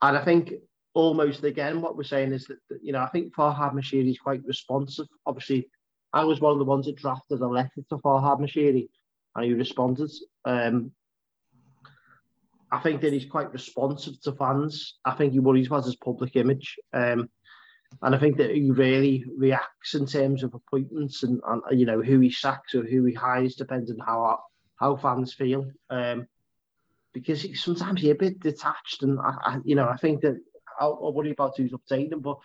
and I think almost again what we're saying is that, you know I think Farhad Moshiri is quite responsive. Obviously, I was one of the ones that drafted a letter to Farhad Moshiri, and he responded. Um, I think that he's quite responsive to fans. I think he worries about his public image. Um, and I think that he really reacts in terms of appointments and, and you know who he sacks or who he hires, depending on how how fans feel. Um, because sometimes he's a bit detached, and I, I, you know, I think that I'll, I'll worry about who's obtaining, but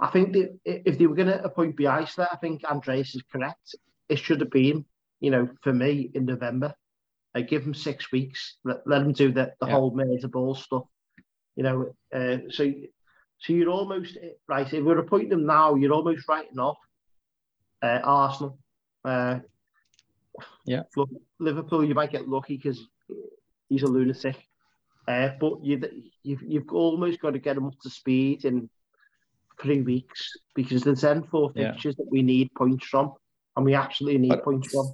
I think that if they were going to appoint Bielsa, I think Andreas is correct. It should have been, you know, for me in November. I give him six weeks. Let, let him do the, the yeah. whole murderball stuff. You know, uh, so so you're almost right. If we're appointing him now, you're almost writing off uh, Arsenal. Uh, yeah. Liverpool, you might get lucky because he's a lunatic. Uh, but you, you've, you've almost got to get him up to speed in three weeks because there's then four fixtures yeah. that we need points from, and we absolutely need but, points from.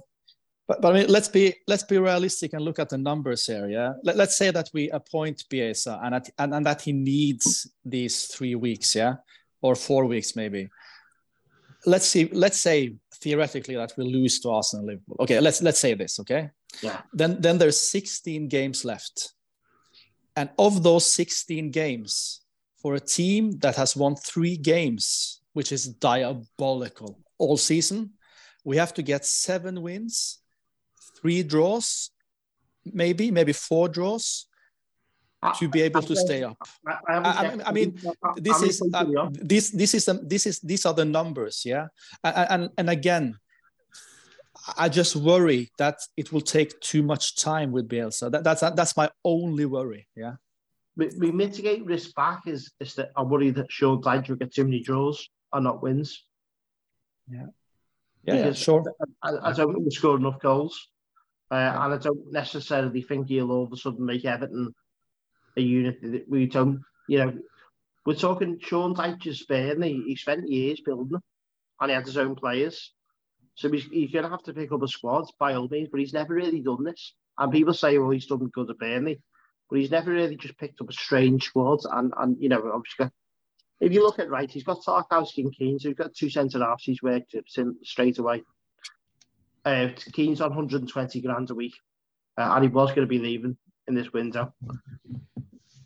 But, but I mean, let's be let's be realistic and look at the numbers here. Yeah, Let, us say that we appoint Bielsa and, at, and and that he needs these three weeks. Yeah, or four weeks maybe. Let's see. Let's say theoretically that we lose to Arsenal and Liverpool. Okay, let's let's say this. Okay. Yeah. Then then there's 16 games left, and of those 16 games, for a team that has won three games, which is diabolical all season, we have to get seven wins, three draws, maybe maybe four draws, to be able to stay up. I, I, I mean, this is uh, this this is the, this is these are the numbers, yeah. And, and again, I just worry that it will take too much time with Bielsa. That, that's that's my only worry. Yeah. We, we mitigate risk back is is that I worry that Sean Dyche will get too many draws and not wins. Yeah. Yeah, yeah sure. I, I don't think we score enough goals, uh, and I don't necessarily think he'll all of a sudden make Everton a unit that we don't, you know, we're talking Sean Dyche's Burnley. He spent years building them, and he had his own players. So he's, he's going to have to pick up a squad by all means, but he's never really done this. And people say, well, he's done good at Burnley, but he's never really just picked up a strange squad. And, and you know, obviously, if you look at right, he's got Tarkowski and Keane, so he's got two centre halves he's worked straight away. Uh, Keane's on 120 grand a week, uh, and he was going to be leaving in this window.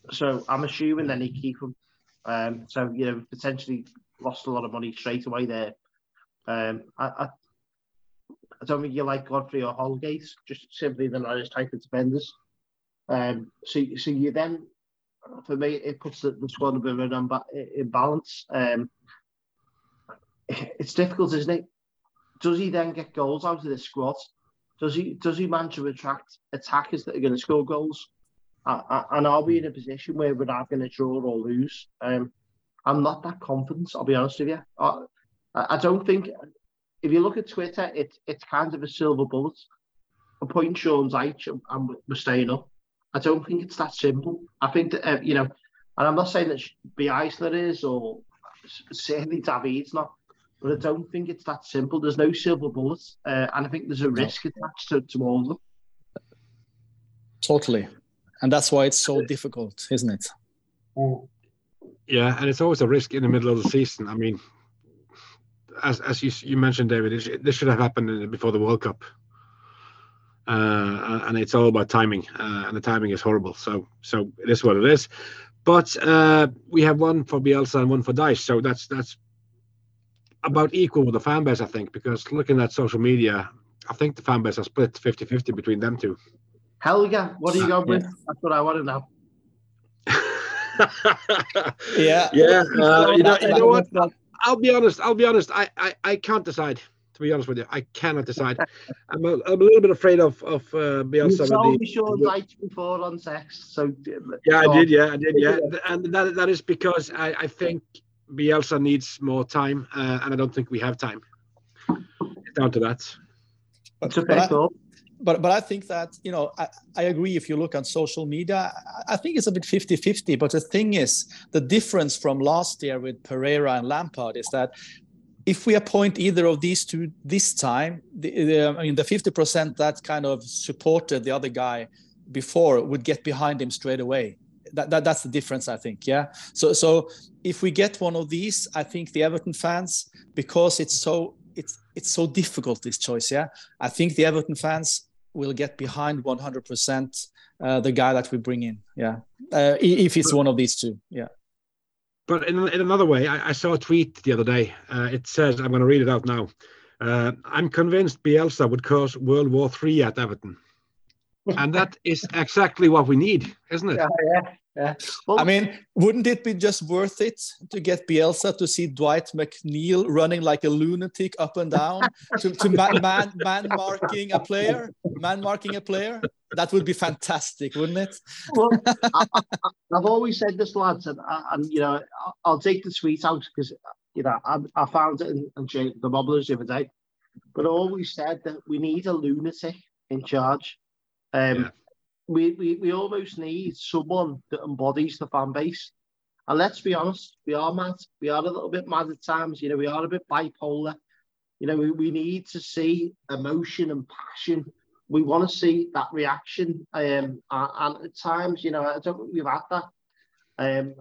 So I'm assuming then he keep him. Um, so you know, potentially lost a lot of money straight away there. Um, I, I, I don't think you like Godfrey or Holgate, just simply the not type of defenders. Um, so so you then, for me, it puts the, the squad a bit of an imbalance. Um, it's difficult, isn't it? Does he then get goals out of this squad? Does he does he manage to attract attackers that are going to score goals? And are we in a position where we're not going to draw or lose? Um, I'm not that confident. I'll be honest with you. I, I don't think if you look at Twitter, it's it's kind of a silver bullet. appoint Sean Dyche and we're staying up. I don't think it's that simple. I think that, uh, you know, and I'm not saying that Bielsa is or certainly David's not, but I don't think it's that simple. There's no silver bullet. Uh, and I think there's a risk attached to, to all of them. Totally. And that's why it's so difficult, isn't it? Yeah, and it's always a risk in the middle of the season. I mean, as as you you mentioned, David, this should have happened before the World Cup, uh, and it's all about timing, uh, and the timing is horrible. So so it is what it is. But uh, we have one for Bielsa and one for Dyche, so that's that's about equal with the fan base, I think, because looking at social media, I think the fan base are split 50-50 between them two. Helge, what are you going with? That's what I want to know. yeah, yeah. Uh, you know, you know what? I'll be honest. I'll be honest. I, I, I can't decide. To be honest with you, I cannot decide. I'm a, I'm a little bit afraid of of uh, Bielsa. You told me Sean Dyche before on sex, so yeah, I did. Yeah, I did. Yeah, and that that is because I I think Bielsa needs more time, uh, and I don't think we have time. Down to that. It's a fair thought but but I think that you know I, I agree if you look on social media I think it's a bit 50-50 but the thing is the difference from last year with Pereira and Lampard is that if we appoint either of these two this time the, the I mean the 50% that kind of supported the other guy before would get behind him straight away. That, that that's the difference I think yeah? So so if we get one of these I think the Everton fans because it's so it's it's so difficult this choice yeah? I think the everton fans will get behind 100% uh, the guy that we bring in. Yeah, uh, if it's one of these two. Yeah. But in, in another way, I, I, saw a tweet the other day. Uh, it says, I'm going to read it out now. Uh, I'm convinced Bielsa would cause World War III at Everton. And that is exactly what we need, isn't it? Yeah, yeah. Yeah. Well, I mean, wouldn't it be just worth it to get Bielsa to see Dwight McNeil running like a lunatic up and down to, to man, man, man marking a player, man marking a player? That would be fantastic, wouldn't it? well, I, have always said this, lads, and, uh, and you know, I'll take the tweet out because you know I, I found it in, in the Bobblers the other day. But I always said that we need a lunatic in charge. Um, yeah we, we, we almost need someone that embodies the fan base. And let's be honest, we are mad. We are a little bit mad at times. You know, we are a bit bipolar. You know, we, we need to see emotion and passion. We want to see that reaction. Um, and at times, you know, I don't think we've had that. Um,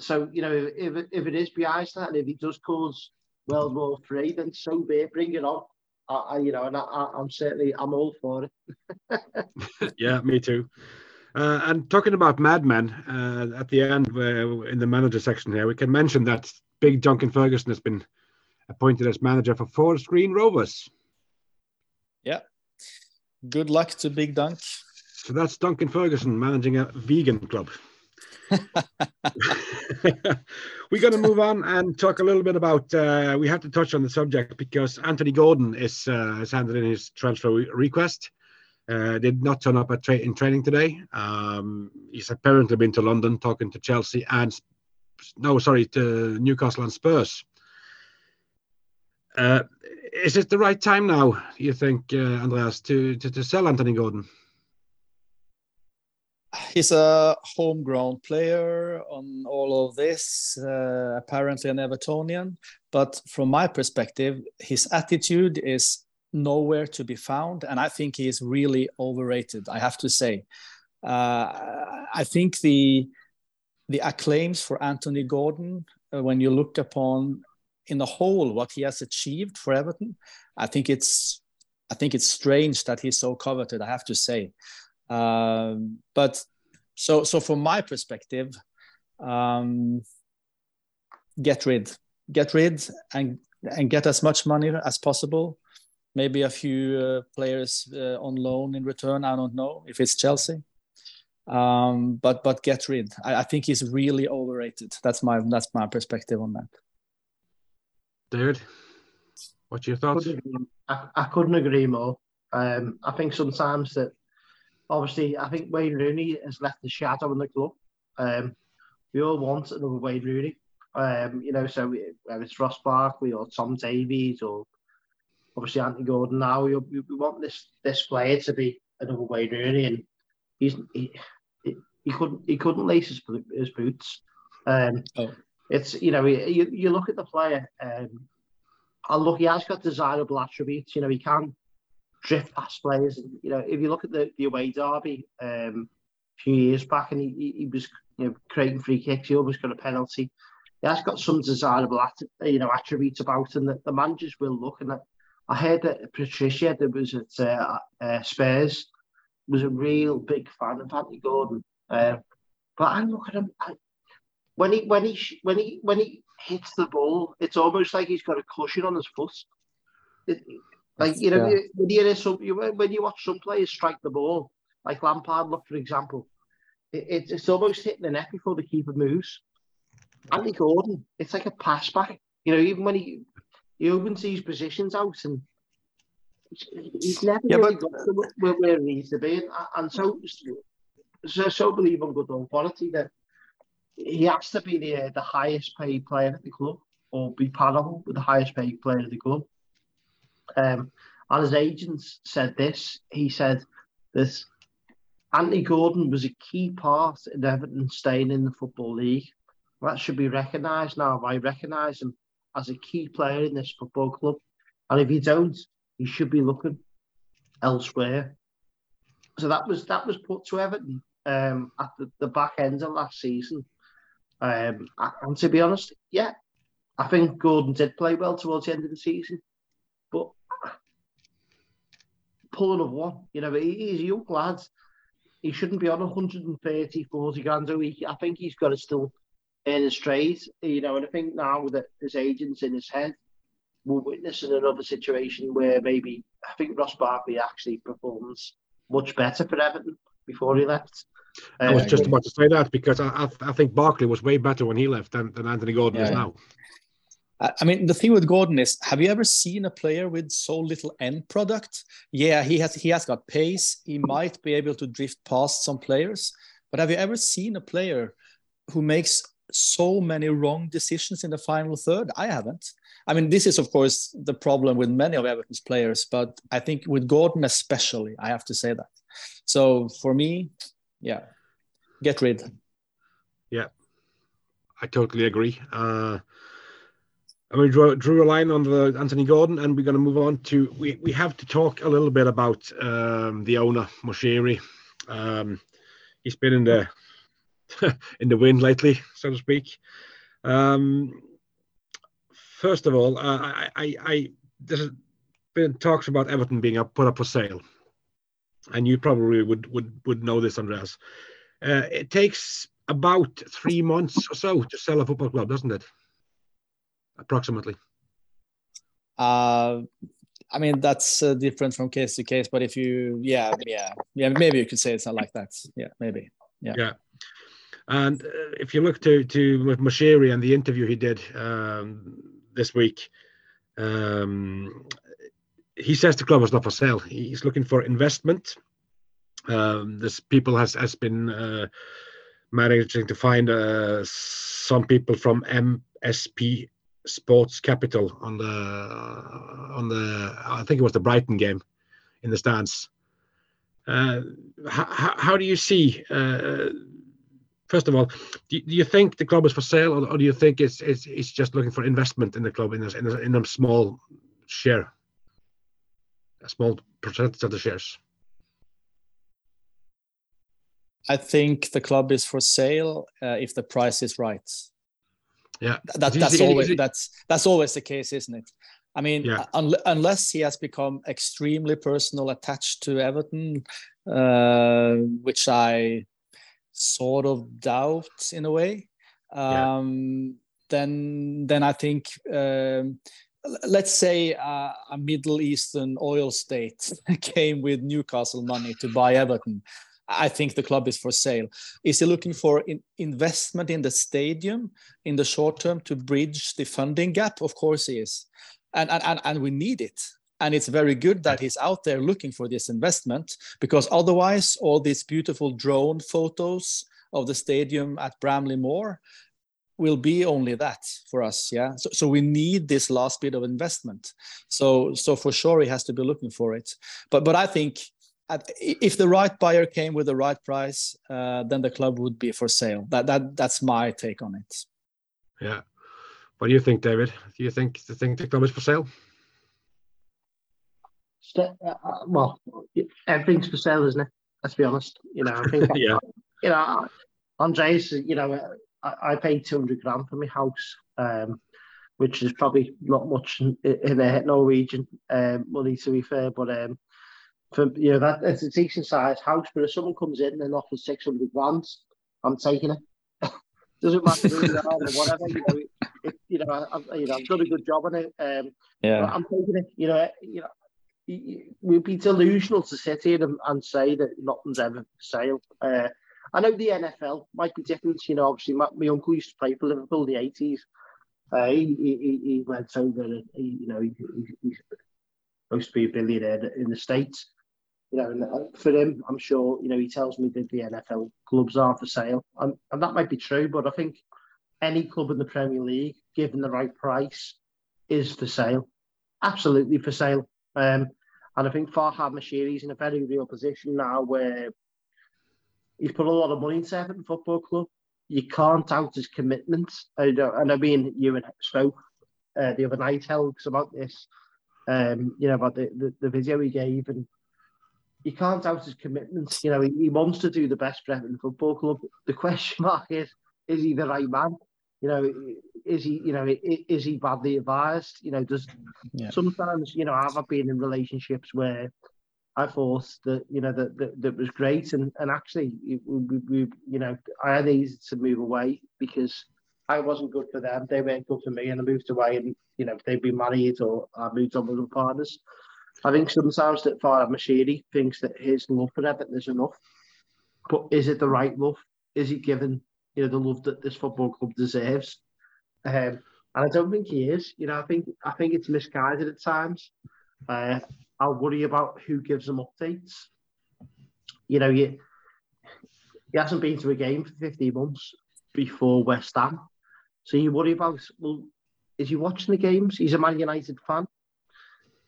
so, you know, if, if it is behind that and if it does cause World War Three, then so be it. Bring it on. I, you know, and I, am certainly I'm all for it. yeah, me too. Uh, and talking about madmen, uh, at the end, uh, in the manager section here, we can mention that Big Duncan Ferguson has been appointed as manager for Forest Green Rovers. Yeah. Good luck to Big Dunk. So that's Duncan Ferguson managing a vegan club. We're going to move on and talk a little bit about. Uh, we have to touch on the subject because Anthony Gordon is uh, has handed in his transfer request. Uh, did not turn up at tra- in training today. Um, he's apparently been to London talking to Chelsea and no, sorry, to Newcastle and Spurs. Uh, is it the right time now? You think, uh, Andreas, to, to to sell Anthony Gordon? He's a homegrown player on all of this, uh, apparently an Evertonian. But from my perspective, his attitude is nowhere to be found. And I think he is really overrated, I have to say. Uh, I think the, the acclaims for Anthony Gordon, uh, when you look upon in the whole what he has achieved for Everton, I think it's I think it's strange that he's so coveted. I have to say, um, but so so from my perspective, um, get rid, get rid, and and get as much money as possible. Maybe a few uh, players uh, on loan in return. I don't know if it's Chelsea, um, but but get rid. I, I think he's really overrated. That's my that's my perspective on that. David, what's your thoughts? I, I couldn't agree more. Um, I think sometimes that obviously, I think Wayne Rooney has left the shadow in the club. Um, we all want another Wayne Rooney. Um, you know, so whether it's Ross Barkley or Tom Davies or obviously Anthony Gordon now. We, we want this this player to be another Wayne Rooney, and he's he, he couldn't he couldn't lace his, his boots. Um, oh. It's you know you, you look at the player. Um, I look, he has got desirable attributes. You know, he can drift past players. You know, if you look at the, the away derby um, a few years back, and he, he was you know creating free kicks, he always got a penalty. He has got some desirable you know attributes about him that the managers will look. And I heard that Paratici, that was at uh, uh, Spurs, was a real big fan of Anthony Gordon. Uh, but I look at him I, when he when he when he when he hits the ball, it's almost like he's got a cushion on his foot. It, like you know, yeah. when you hear some, when you watch some players strike the ball, like Lampard, look for example, it, it's almost hitting the net before the keeper moves. Andy Gordon, it's like a pass back. You know, even when he he opens these positions out and he's never yeah, really but, got to where, where he needs to be, and, and so so so believe on good old quality that he has to be the uh, the highest paid player at the club or be parallel with the highest paid player at the club. Um, and his agents said this. He said this. Anthony Gordon was a key part in Everton staying in the Football League. That should be recognised now. I recognise him as a key player in this football club. And if you don't, you should be looking elsewhere. So that was that was put to Everton um, at the, the back end of last season. Um, and to be honest, yeah, I think Gordon did play well towards the end of the season, but pulling of one, you know, he's a young lad. He shouldn't be on 130, 40 grand a week. I think he's got to still earn his trade, you know, and I think now that his agent's in his head, we're witnessing another situation where maybe I think Ross Barkley actually performs much better for Everton before he left. I was uh, just about to say that because I, I, I, think Barkley was way better when he left than, than Anthony Gordon yeah. is now. I mean, the thing with Gordon is, have you ever seen a player with so little end product? Yeah, he has he has got pace. He might be able to drift past some players, but have you ever seen a player who makes so many wrong decisions in the final third? I haven't. I mean, this is of course the problem with many of Everton's players, but I think with Gordon especially, I have to say that. So for me, yeah, get rid. Yeah, I totally agree. Uh, and we drew, drew a line on the Anthony Gordon, and we're going to move on to we, we have to talk a little bit about um, the owner Moshiri. Um, he's been in the in the wind lately, so to speak. Um, first of all, uh, I, I, I there's been talks about Everton being up, put up for sale and you probably would would would know this, Andreas. Uh, it takes about three months or so to sell a football club, doesn't it? Approximately. Uh, I mean that's uh, different from case to case, but if you, yeah, yeah, yeah, maybe you could say it's not like that. Yeah, maybe. Yeah. Yeah. And uh, if you look to to with Moshiri and the interview he did um, this week, um, he says the club is not for sale. He's looking for investment. Um, this people has has been uh, managing to find uh, some people from MSP Sports Capital on the on the I think it was the Brighton game in the stands. Uh, how, how do you see? Uh, first of all, do, do, you think the club is for sale, or, or do you think it's, it's it's just looking for investment in the club in a, in a, in a small share? a small percentage of the shares? I think the club is for sale uh, if the price is right. Yeah, that, that's always that's that's always the case, isn't it? I mean, yeah. un- unless he has become extremely personal attached to Everton, uh, which I sort of doubt in a way, um, yeah. then then I think um, let's say uh, a Middle Eastern oil state came with Newcastle money to buy Everton. I think the club is for sale. Is he looking for in investment in the stadium in the short term to bridge the funding gap? Of course he is. And, and, and we need it. And it's very good that he's out there looking for this investment because otherwise, all these beautiful drone photos of the stadium at Bramley Moore will be only that for us yeah so, so we need this last bit of investment so so for sure he has to be looking for it but but i think if the right buyer came with the right price uh, then the club would be for sale. That that that's my take on it. Yeah. What do you think david? Do you think the think the club is for sale? Uh, uh, well everything's for sale isn't it? Let's be honest. You know i think yeah. you know andreas you know I, I paid 200 grand for my house, um, which is probably not much in, in a Norwegian um, money to be fair, but um, for you know that it's a decent sized house. But if someone comes in and offers 600 grand, I'm taking it. Doesn't matter who you are or whatever. You know, if, you know, I, you know, I've done a good job on it. Um, yeah, I'm taking it. You know, you know, we'd be delusional to sit here and, and say that nothing's ever for sale. Uh, I know the NFL might be different. You know, obviously, my, my uncle used to play for Liverpool in the eighties. Uh, he, he, he went over. He, you know, he, he's supposed to be a billionaire in the states. You know, and uh, for him, I'm sure. You know, he tells me that the NFL clubs are for sale, and, and that might be true. But I think any club in the Premier League, given the right price, is for sale. Absolutely for sale. Um, and I think Farhad Moshiri is in a very real position now where he's put a lot of money into Everton Football Club. You can't doubt his commitment. I and I mean, you and spoke uh, the other night, Helgs, about this. Um, you know about the, the, the video he gave, and you can't doubt his commitment. You know, he, he wants to do the best for Everton Football Club. The question mark is, is he the right man? You know, is he, you know, is he badly advised? You know, does yeah. sometimes, you know, I've been in relationships where I thought that you know that that, that was great, and and actually we, we, we, you know I had easy to move away because I wasn't good for them. They weren't good for me, and I moved away, and you know they'd been married or I moved on with other partners. I think sometimes that Farhad Moshiri thinks that his love for Everton is enough, but is it the right love? Is he given you know the love that this football club deserves? Um, and I don't think he is. You know, I think I think it's misguided at times. Uh, I worry about who gives them updates. You know, you, he hasn't been to a game for 15 months before West Ham. So you worry about, well, is he watching the games? He's a Man United fan.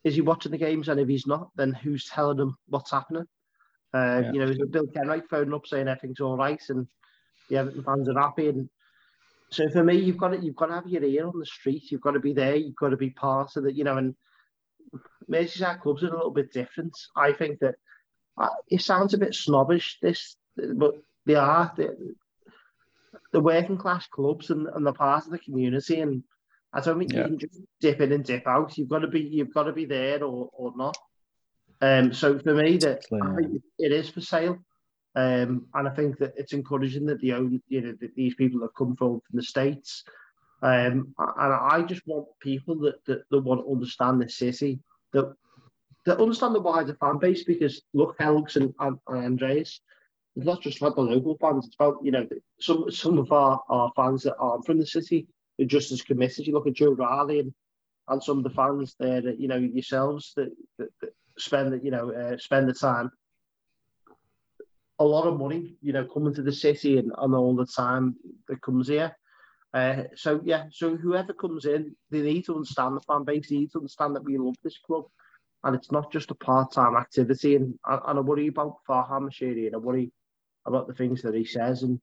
Is he watching the games? And if he's not, then who's telling him what's happening? Uh, yeah. You know, is it Bill Kenwright phoning up saying everything's all right and the Everton fans are happy? And so for me, you've got to you've got to have your ear on the street. You've got to be there. You've got to be part of it. You know, and Merseyside clubs are a little bit different. I think that uh, it sounds a bit snobbish, this, but they are. the the working class clubs and, and the part of the community. And I don't think yeah. you can just dip in and dip out. You've got to be you've got to be there or, or not. Um, so for me, that it is for sale. Um, and I think that it's encouraging that the own, you know, that these people have come from, from the states. Um, and I just want people that, that, that want to understand the city that that understand the wider fan base because look, Helgs and, and, and Andreas, it's not just about the local fans, it's about, you know, some some of our, our fans that aren't from the city are just as committed. You look at Joe Riley and, and some of the fans there that, you know, yourselves that, that, that spend, you know, uh, spend the time a lot of money, you know, coming to the city and, and all the time that comes here. Uh, so yeah, so whoever comes in, they need to understand the fan base. They need to understand that we love this club, and it's not just a part-time activity. And and I worry about Farhad Moshiri, and I worry about the things that he says. And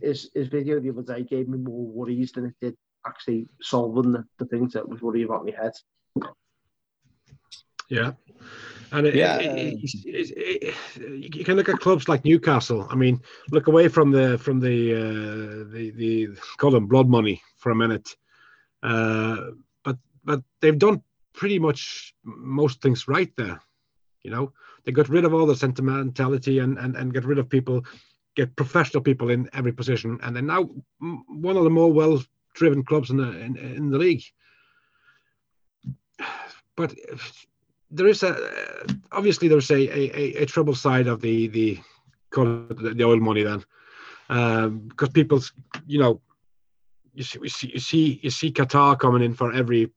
his his video the other day gave me more worries than it did actually solving the, the things that was worrying about my head. Yeah. And it, yeah. It, it, you can look at clubs like Newcastle. I mean, look away from the from the uh, the the call them blood money for a minute, uh, but but they've done pretty much most things right there. You know, they got rid of all the sentimentality and and and get rid of people, get professional people in every position, and they're now one of the more well driven clubs in the in, in the league. But there is a obviously there's a, a, a trouble side of the the the oil money then um, because people you know you see, you see you see Qatar coming in for every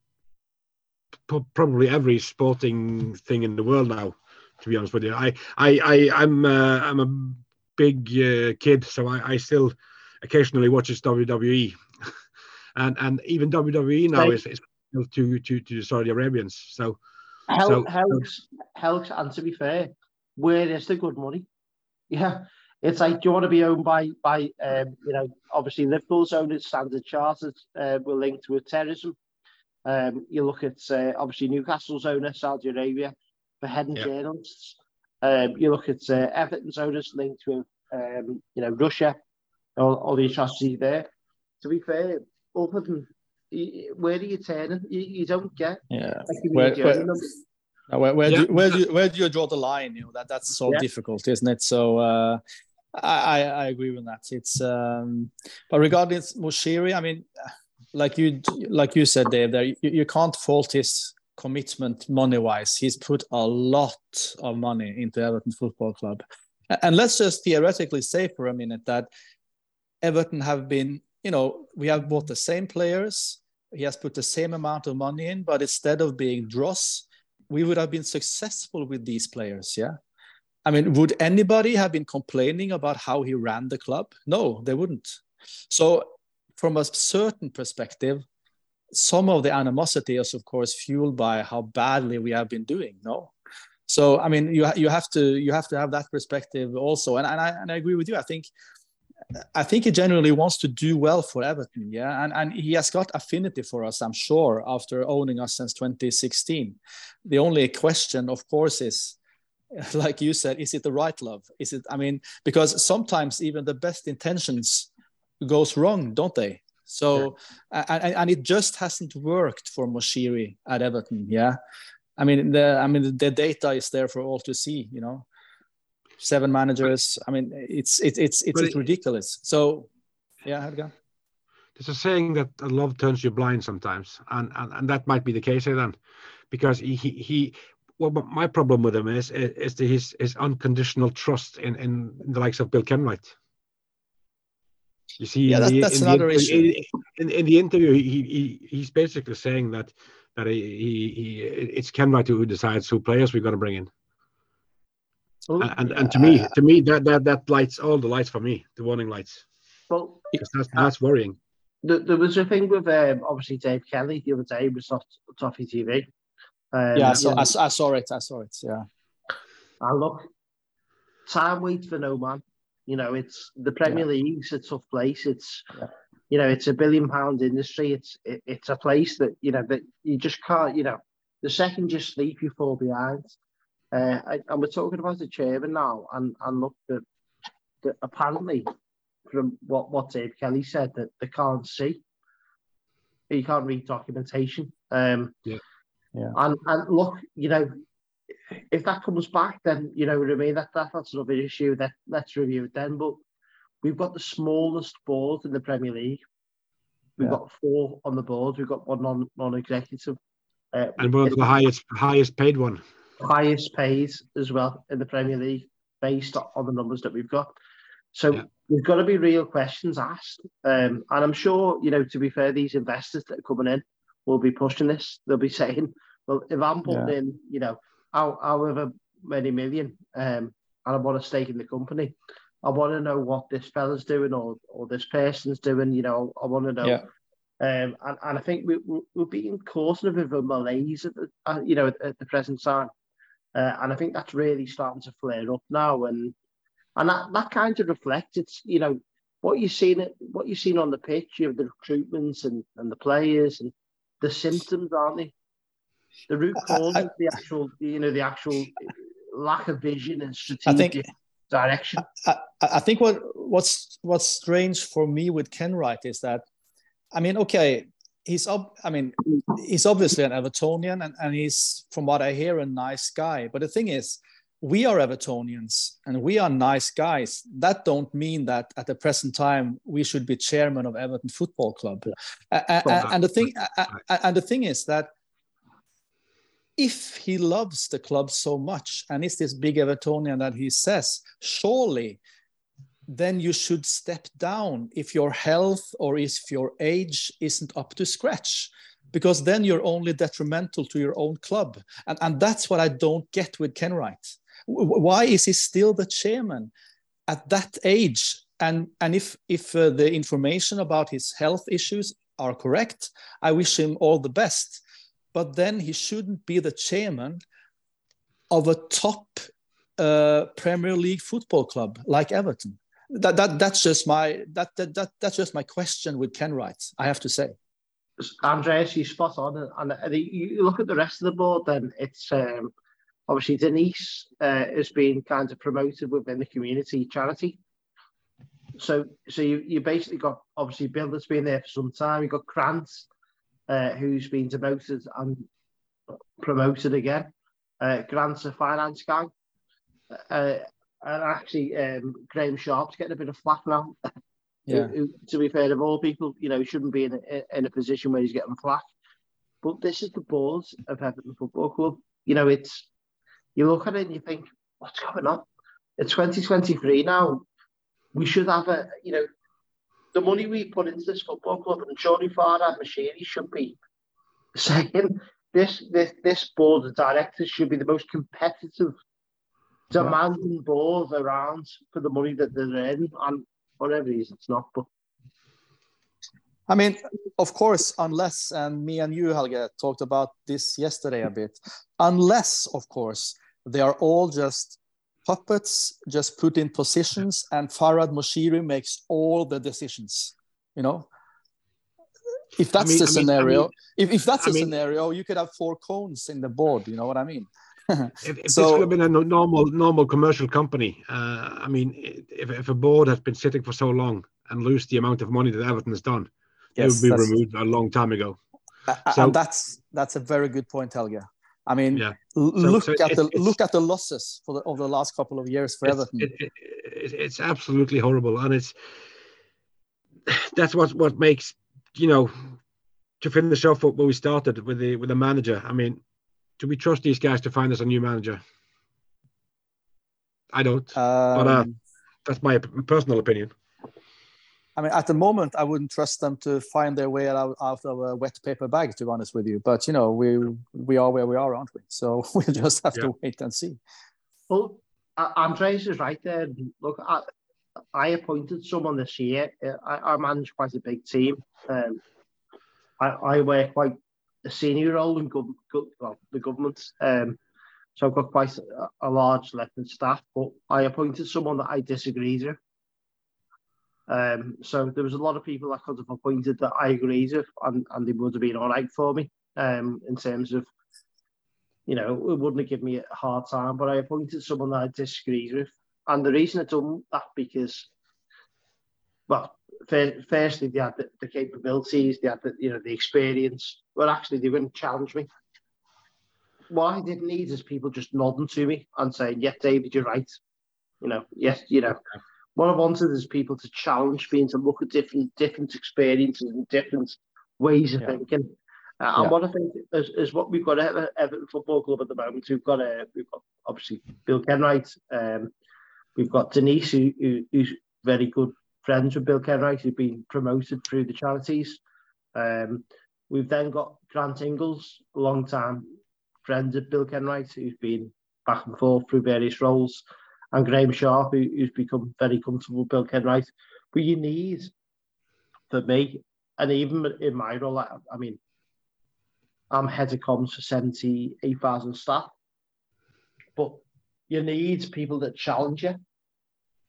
probably every sporting thing in the world now to be honest with you I I, I I'm uh, I'm a big uh, kid so I, I still occasionally watches WWE and and even WWE now is, is to to to Saudi Arabians. So Hel- so, helps helps, and to be fair, where is the good money? Yeah, it's like do you want to be owned by by um, you know obviously Liverpool's owned Standard Chartered uh, we're linked with terrorism. Um, you look at uh, obviously Newcastle's owner Saudi Arabia for head and journalists. Um, you look at uh, Everton's owners linked with um, you know Russia, all, all the atrocities there. To be fair, other than where are you turning? You, you don't get. Yeah. Where, where, where, where, yeah. do, where, do you, where do you draw the line? You know that that's so yeah. difficult, isn't it? So uh, I, I agree with that. It's um, but regarding Moshiri, I mean, like you like you said, Dave, there you, you can't fault his commitment money wise. He's put a lot of money into Everton Football Club, and let's just theoretically say for a minute that Everton have been you know, we have bought the same players. He has put the same amount of money in, but instead of being dross, we would have been successful with these players. Yeah. I mean, would anybody have been complaining about how he ran the club? No, they wouldn't. So, from a certain perspective, some of the animosity is, of course, fueled by how badly we have been doing. No, so I mean, you you have to you have to have that perspective also, and and I, and I agree with you. I think I think he generally wants to do well for Everton, yeah, and and he has got affinity for us, I'm sure, after owning us since 2016. The only question, of course, is, like you said, is it the right love? Is it? I mean, because sometimes even the best intentions goes wrong, don't they? So, yeah. and, and it just hasn't worked for Moshiri at Everton, yeah. I mean, the I mean the data is there for all to see, you know seven managers. I mean, it's it's it's it's, it's ridiculous. So, yeah, Helge. There's a saying that love turns you blind sometimes, and and, and that might be the case here then, because he he. he well, my problem with him is is his his unconditional trust in, in the likes of Bill Kenwright. You see, yeah, that, that's in another the, issue. In, in, in, the interview, he, he he's basically saying that that he, he, he it's Kenwright who decides who players we're going to bring in. Well, and and to me, to me, that that that lights all the lights for me, the warning lights. Well, that's that's worrying. There, there was a thing with um, obviously Dave Kelly the other day with Soft, Toffee TV. Um, yeah, I saw, I, I, saw it. I saw it. Yeah. And look, time waits for no man. You know, it's the Premier yeah. League's a tough place. It's yeah. you know, it's a billion pound industry. It's it, it's a place that you know that you just can't. You know, the second you sleep, you fall behind. Uh, I, and we're talking about the chairman now, and, and look, that, that apparently, from what, what Dave Kelly said, that they can't see. You can't read documentation. Um, yeah. Yeah. And, and look, you know, if that comes back, then, you know what I mean? That, that, that's another issue. That Let's review it then. But we've got the smallest board in the Premier League. We've yeah. got four on the board. We've got one non non executive. Uh, and one of the highest highest paid one highest pays as well in the Premier League based on the numbers that we've got. So yeah. we've got to be real questions asked. Um, and I'm sure, you know, to be fair, these investors that are coming in will be pushing this. They'll be saying, well, if I'm putting yeah. in, you know, however many million um, and I want a stake in the company, I want to know what this fella's doing or, or this person's doing. You know, I want to know yeah. Um, and, and I think we, we're being in a bit of a malaise at the, uh, you know, at, at, the present time. Uh, and I think that's really starting to flare up now. And and that, that kind of reflects it's, you know, what you've seen it what you've seen on the pitch, you have the recruitments and, and the players and the symptoms, aren't they? The root cause of the actual, you know, the actual lack of vision and strategic think, direction. I, I, think what what's what's strange for me with Kenwright is that I mean, okay, he's up. I mean, he's obviously an Evertonian, and, and he's, from what I hear, a nice guy. But the thing is, we are Evertonians and we are nice guys. That don't mean that at the present time we should be chairman of Everton Football Club. Yeah. Uh, and the thing, and the thing is that if he loves the club so much and is this big Evertonian that he says, surely then you should step down if your health or if your age isn't up to scratch because then you're only detrimental to your own club and, and that's what i don't get with kenwright why is he still the chairman at that age and and if if uh, the information about his health issues are correct. I wish him all the best. But then he shouldn't be the chairman of a top uh, Premier League football club like Everton. That, that that's just my that, that that that's just my question with Kenwright. I have to say. Andreas, you spot on, and you look at the rest of the board. Then it's um, obviously Denise uh, has been kind of promoted within the community charity. So, so you you basically got obviously Bill that's been there for some time. You got Grant, uh, who's been demoted and promoted again. Uh, Grant's a finance guy, uh, and actually um, Graham Sharp's getting a bit of flack now. Yeah. who, to be fair, of all people, you know, he shouldn't be in a, in a position where he's getting flack. But this is the board of Everton Football Club. You know, it's you look at it and you think, what's going on? It's 2023 now. We should have a, you know, the money we put into this football club, and Johnny Farhad Moshiri should be saying this, this, this board of directors should be the most competitive, demanding board around for the money that they're in, and for whatever reason, it's not. But I mean, of course, unless, and me and you, Helge, talked about this yesterday a bit, unless, of course, they are all just puppets, just put in positions, and Farhad Moshiri makes all the decisions. You know, if that's I mean, the scenario, I mean, if, if that's a scenario, you could have four cones in the board. You know what I mean? if, if so, this could have been a normal normal commercial company, uh, I mean, if, if a board has been sitting for so long and lose the amount of money that Everton has done, yes, it would be removed a long time ago. Uh, so, and that's that's a very good point, Helge. I mean, yeah. so, look so at the look at the losses for the over the last couple of years for it's, Everton. It, it, it's absolutely horrible, and it's that's what what makes you know to finish off what we started with the with the manager. I mean, do we trust these guys to find us a new manager? I don't, um, but uh, um, that's my personal opinion. I mean, at the moment, I wouldn't trust them to find their way out, out of a wet paper bag. To be honest with you, but you know, we we are where we are, aren't we? So we'll just have yeah. to wait and see. Well, Andreas is right there. Look, I, I appointed someone this year. I, I manage quite a big team. Um, I, I work quite a senior role in gov- gov- well, the government. Um, so I've got quite a, a large left staff, but I appointed someone that I disagreed with. Um, so there was a lot of people I could have appointed that I agreed with, and, and they would have been all right for me um, in terms of, you know, it wouldn't have given me a hard time. But I appointed someone that I disagreed with, and the reason I done that because, well, firstly they had the, the capabilities, they had the, you know the experience, well, actually they wouldn't challenge me. What I didn't need is people just nodding to me and saying, "Yes, David, you're right." You know, yes, you know what I wanted is people to challenge me and to look at different different experiences and different ways of yeah. thinking. Uh, yeah. And what I think is, is what we've got at Everton Football Club at the moment. We've got a, uh, we've got obviously Bill Kenwright. Um, we've got Denise, who, who, who's very good friends with Bill Kenwright, who's been promoted through the charities. Um, we've then got Grant Ingles, a long time friend of Bill Kenwright, who's been back and forth through various roles and Graham Sharp, who, who's become very comfortable with Bill Kenwright. But you need, for me, and even in my role, I, I mean, I'm head of comms for 78,000 staff, but you need people that challenge you,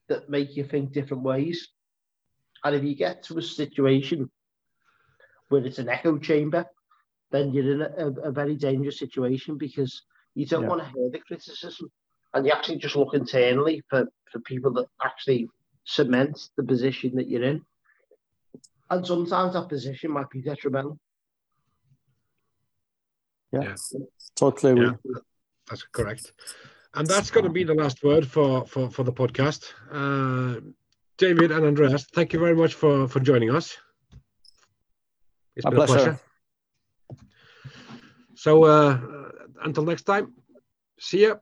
that make you think different ways. And if you get to a situation where it's an echo chamber, then you're in a, a very dangerous situation because you don't yeah. want to hear the criticism and you actually just look internally for, for people that actually cement the position that you're in. And sometimes that position might be detrimental. Yeah, yeah. totally. Yeah, that's correct. And that's going to be the last word for, for, for the podcast. Uh, David and Andreas, thank you very much for, for joining us. It's My been pleasure. a pleasure. So uh, until next time, see ya. You.